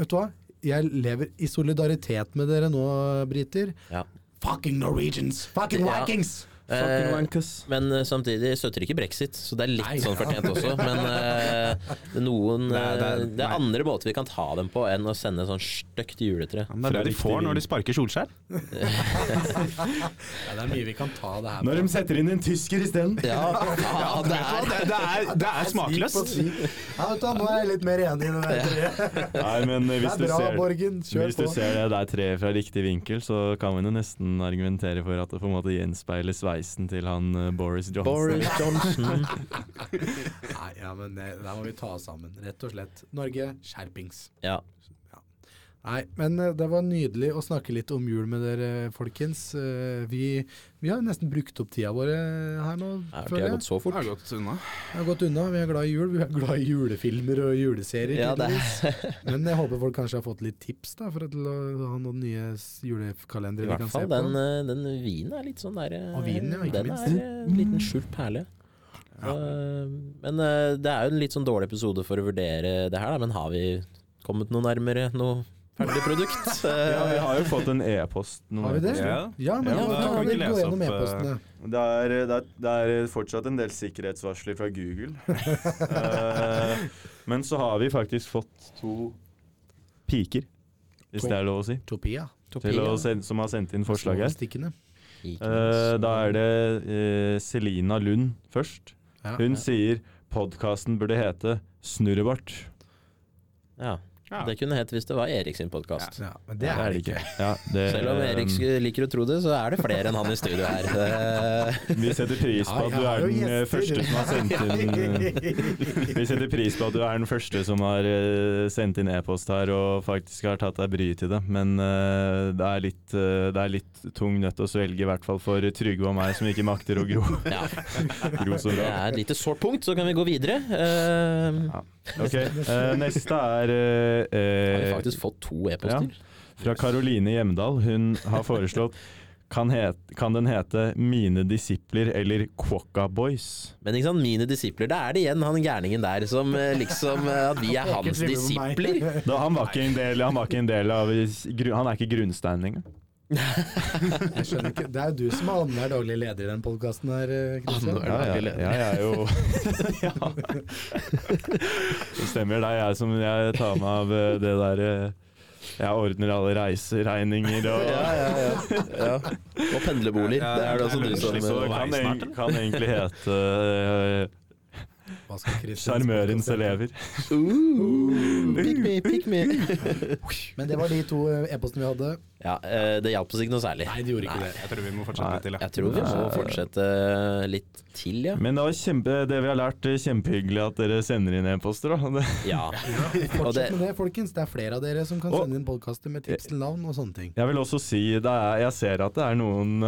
[SPEAKER 1] Vet du hva? Jeg lever i solidaritet med dere nå, briter.
[SPEAKER 2] ja.
[SPEAKER 1] Fucking Norwegians! Fucking. Vikings!
[SPEAKER 2] Eh. Men eh, samtidig støtter ikke brexit, så det er litt
[SPEAKER 1] Nei.
[SPEAKER 2] sånn fortjent også. Men eh, det er noen
[SPEAKER 4] Det er- det er-
[SPEAKER 2] eh, Det er andre måter vi kan ta dem på enn å sende sånn stygt juletre.
[SPEAKER 4] Ja, det er det de får når de sparker Solskjær.
[SPEAKER 1] Ja, det er mye vi kan ta det her
[SPEAKER 3] Når de setter inn en tysker isteden.
[SPEAKER 2] Ja, ja, det er
[SPEAKER 4] Det, det, er, det er smakløst.
[SPEAKER 1] Ja, vet du, nå er jeg litt mer enig i det der.
[SPEAKER 3] Nei, men eh,
[SPEAKER 1] Det
[SPEAKER 3] hvis
[SPEAKER 1] er
[SPEAKER 3] du
[SPEAKER 1] bra,
[SPEAKER 3] ser
[SPEAKER 1] Borgen. Kjør
[SPEAKER 3] Hvis du ser det der treet fra riktig vinkel, så kan man jo nesten argumentere for at det på en måte gjenspeiler sveisen til han uh, Boris Johnson.
[SPEAKER 2] Boris Johnson.
[SPEAKER 1] Nei, ja, men det, der må vi ta oss sammen, rett og slett. Norge, skjerpings.
[SPEAKER 2] Ja.
[SPEAKER 1] Nei, men eh, det var nydelig å snakke litt om jul med dere, folkens. Eh, Vi, vi har nesten brukt opp tida våre her nå,
[SPEAKER 2] Ja, Det har gått så
[SPEAKER 4] Det
[SPEAKER 2] fort.
[SPEAKER 4] har gått unna.
[SPEAKER 1] Det har gått unna. Vi er glad i jul. Vi er glad i julefilmer og juleserier.
[SPEAKER 2] Ja, det.
[SPEAKER 1] Men jeg håper folk kanskje har fått litt tips da, for å ha noen nye julekalendere vi
[SPEAKER 2] kan
[SPEAKER 1] kan se
[SPEAKER 2] på.
[SPEAKER 1] på.
[SPEAKER 2] den, fall den vinen er litt sånn der eh,
[SPEAKER 1] Og vinen, ja, ikke
[SPEAKER 2] Den
[SPEAKER 1] minst.
[SPEAKER 2] er eh, en liten skjult perle. Ja. Men eh, det er jo en litt sånn dårlig episode for å vurdere det her, da. Men har vi kommet noe nærmere noe ferdig produkt?
[SPEAKER 3] Ja, vi har jo fått en e-post. nå.
[SPEAKER 1] Har vi det?
[SPEAKER 4] Ja.
[SPEAKER 1] Ja, men
[SPEAKER 3] Ja,
[SPEAKER 1] ja,
[SPEAKER 3] da
[SPEAKER 1] da
[SPEAKER 4] kan vi
[SPEAKER 1] gå gjennom
[SPEAKER 4] eh,
[SPEAKER 1] e-postene.
[SPEAKER 3] Det er, det, er, det er fortsatt en del sikkerhetsvarsler fra Google. Eh, men så har vi faktisk fått to piker, hvis
[SPEAKER 1] To.
[SPEAKER 3] det er lov å si,
[SPEAKER 1] Topia.
[SPEAKER 3] til å sende, som har sendt inn forslag her. Eh, da er det uh, Selina Lund først.
[SPEAKER 1] Ja.
[SPEAKER 3] Hun sier podkasten burde hete Snurrebart.
[SPEAKER 2] Ja.
[SPEAKER 4] Ja.
[SPEAKER 2] Det kunne hett hvis det var Erik sin podkast.
[SPEAKER 1] Ja, men det er det ikke.
[SPEAKER 3] Ja, det,
[SPEAKER 2] Selv om Erik liker å tro det, så er det flere enn han i studio her. Eh,
[SPEAKER 3] Vi setter pris på at du er den eh, første som har sendt inn Vi setter pris på at du er den første som har eh, sendt inn e-post her og faktisk har tatt deg bryet til det. Men eh, det, er litt, eh, det er litt tung nøtt å svelge, i hvert fall for Trygve og meg som ikke makter å gro,
[SPEAKER 2] ja.
[SPEAKER 3] gro så
[SPEAKER 2] Det er et lite sårt punkt, så kan vi gå videre. Ja.
[SPEAKER 3] Ok, eh, Neste er eh,
[SPEAKER 2] har vi
[SPEAKER 3] eh,
[SPEAKER 2] faktisk fått to e-poster?
[SPEAKER 3] fra Karoline Hjemdal. Hun har foreslått kan, het, kan den hete 'Mine disipler' eller 'Quokka Boys'?
[SPEAKER 2] Men ikke sant, mine disipler, da er det igjen han gærningen der som eh, liksom eh, At vi er hans disipler.
[SPEAKER 3] Da, han, var ikke en del, han var ikke en del av Han er ikke grunnsteinen engang.
[SPEAKER 1] Jeg skjønner ikke. Det er jo du som er annenhver daglig leder i den podkasten her, eh, Kristian.
[SPEAKER 3] Ja, ja, ja, jeg er jo Det stemmer, det er jeg som jeg tar meg av eh, det der eh, Jeg ordner alle reiseregninger og
[SPEAKER 2] Ja, ja, ja. ja. Og pendlerboliger. Det er det også du som eh,
[SPEAKER 3] kan, kan egentlig hete eh,
[SPEAKER 1] Hva skal Kristian
[SPEAKER 3] Sjarmørens elever.
[SPEAKER 2] uh, Pick me, pick me.
[SPEAKER 1] Men det var de to eh, e-postene vi hadde.
[SPEAKER 2] Ja, eh, det hjalp oss ikke noe særlig.
[SPEAKER 1] Nei, det gjorde ikke det.
[SPEAKER 4] Jeg tror vi må fortsette litt til. Ja.
[SPEAKER 2] Jeg tror vi må fortsette eh, litt til, ja.
[SPEAKER 3] Men det var kjempe, det vi har lært, eh, kjempehyggelig at dere sender inn e-poster.
[SPEAKER 2] Ja.
[SPEAKER 1] Fortsett med det, folkens. Det er flere av dere som kan sende inn podkaster med tips til navn og sånne ting.
[SPEAKER 3] Jeg vil også si, det er, jeg ser at det er noen,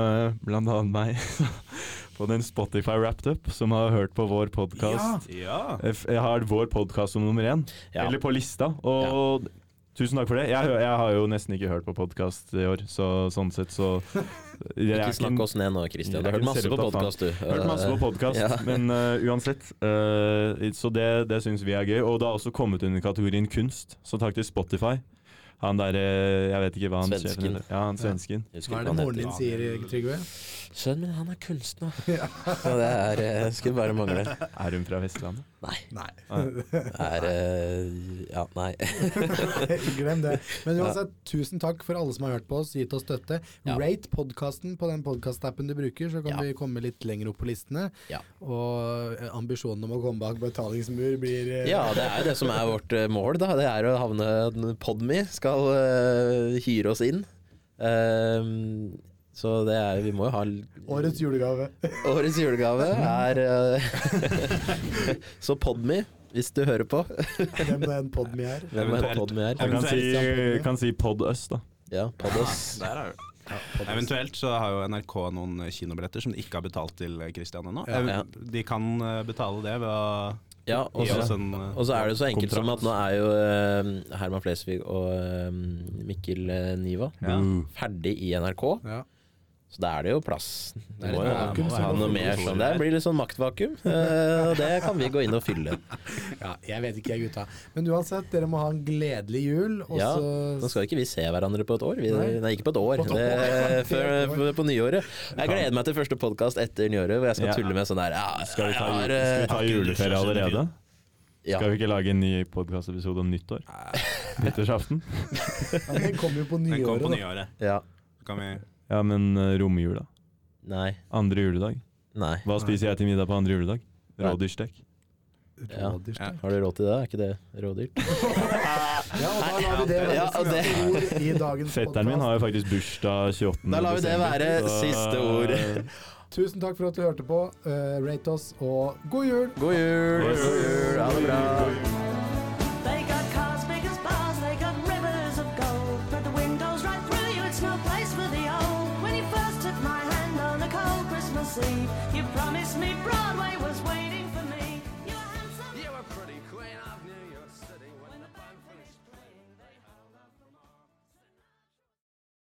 [SPEAKER 3] blant annet meg, på den Spotify Wrapped Up, som har hørt på vår podkast.
[SPEAKER 4] Ja.
[SPEAKER 3] Jeg har vår podkast som nummer én, eller på lista. Og tusen takk for det. Jeg, jeg har jo nesten ikke hørt på podkast i år, så sånn sett så
[SPEAKER 2] ikke snakk oss ned nå, Christian. Du har hørt masse på podkast, du.
[SPEAKER 3] Hørt masse på podkast,
[SPEAKER 2] Ja.
[SPEAKER 3] men uh, uansett. Uh, så det, det syns vi er gøy. Og det har også kommet under kategorien kunst, så takk til Spotify. Han derre Jeg vet ikke hva han
[SPEAKER 2] Svensken.
[SPEAKER 3] sjefen heter. Ja, han svensken.
[SPEAKER 2] Ja.
[SPEAKER 1] Hva er det moren din sier, Trygve?
[SPEAKER 2] Sønnen min, han er kunstner. Så det er eh, Skulle bare mangle.
[SPEAKER 3] Er hun fra Vestlandet?
[SPEAKER 2] Nei.
[SPEAKER 1] Nei.
[SPEAKER 2] Er eh, Ja, nei.
[SPEAKER 1] Glem det. Men uansett, tusen takk for alle som har hørt på oss, gitt oss støtte.
[SPEAKER 2] Ja.
[SPEAKER 1] Rate podkasten på den podkastappen du bruker, så kan
[SPEAKER 2] Ja.
[SPEAKER 1] vi komme litt lenger opp på listene.
[SPEAKER 2] Ja.
[SPEAKER 1] Og eh, ambisjonen om å komme bak betalingsmur blir eh,
[SPEAKER 2] Ja, det er jo det som er vårt mål, da. Det er å havne Podme skal uh, hyre oss inn. Ehm, så det er Vi må jo ha
[SPEAKER 1] årets julegave.
[SPEAKER 2] Årets julegave er eh, Så Podme, hvis du hører på.
[SPEAKER 1] Hvem er en podme er?
[SPEAKER 2] Hvem er
[SPEAKER 4] en
[SPEAKER 2] Podme er?
[SPEAKER 3] Jeg kan si, kan si Pod Øst, da.
[SPEAKER 2] Ja, Poddos.
[SPEAKER 4] Der er ja, Eventuelt så har jo NRK noen kinobilletter som de ikke har betalt til Christian ennå.
[SPEAKER 1] Ja.
[SPEAKER 2] Ja.
[SPEAKER 4] De kan eh, betale det ved å
[SPEAKER 2] Ja, og
[SPEAKER 4] gi oss
[SPEAKER 2] så
[SPEAKER 4] en eh,
[SPEAKER 2] og så er det så enkelt som at nå er jo uh, Herman Flesvig og uh, Mikkel Niva
[SPEAKER 4] Ja.
[SPEAKER 2] Ferdig i NRK.
[SPEAKER 1] Ja.
[SPEAKER 2] Så da er det jo plass.
[SPEAKER 1] Det
[SPEAKER 2] må
[SPEAKER 1] vakuum
[SPEAKER 2] ha noe mer sånn. Det blir litt sånn maktvakuum, eh, og det kan vi gå inn og fylle.
[SPEAKER 1] Ja, jeg vet ikke, jeg, gutta. Men uansett, dere må ha en gledelig jul. Og
[SPEAKER 2] Ja,
[SPEAKER 1] så
[SPEAKER 2] Nå skal ikke vi se hverandre på et år. Vi,
[SPEAKER 1] Nei.
[SPEAKER 2] nei. ikke på et år.
[SPEAKER 1] På
[SPEAKER 2] Det, før, på nyåret. Jeg gleder meg til første podkast etter nyåret, hvor jeg skal
[SPEAKER 3] Ja.
[SPEAKER 2] tulle med sånn der ja,
[SPEAKER 3] Skal vi ta,
[SPEAKER 2] har,
[SPEAKER 3] skal vi ta
[SPEAKER 2] eh,
[SPEAKER 3] juleferie allerede?
[SPEAKER 2] ja.
[SPEAKER 3] Skal vi ikke lage en ny podkastepisode om nyttår? Nyttårsaften?
[SPEAKER 1] ja, Den kommer jo på nyåret.
[SPEAKER 4] Den kom
[SPEAKER 1] nyåret.
[SPEAKER 4] på
[SPEAKER 1] da.
[SPEAKER 4] nyåret.
[SPEAKER 2] ja.
[SPEAKER 4] Kan vi
[SPEAKER 3] Ja, men uh, romjula?
[SPEAKER 2] Nei.
[SPEAKER 3] Andre juledag?
[SPEAKER 2] Nei.
[SPEAKER 3] Hva spiser jeg til middag på andre juledag? Rådyrstek?
[SPEAKER 2] Ja. Har du råd til det? Er ikke det rådyrt?
[SPEAKER 1] Ja, og da lar vi det være
[SPEAKER 2] Ja, det-
[SPEAKER 1] siste ord i dagens
[SPEAKER 3] Fetteren min har jo faktisk bursdag 28.
[SPEAKER 2] Da lar vi det være
[SPEAKER 3] så-
[SPEAKER 2] siste ord.
[SPEAKER 1] Tusen takk for at du hørte på. Uh, rate oss, og god jul!
[SPEAKER 2] God jul!
[SPEAKER 3] Yes.
[SPEAKER 2] God jul! Ha det bra!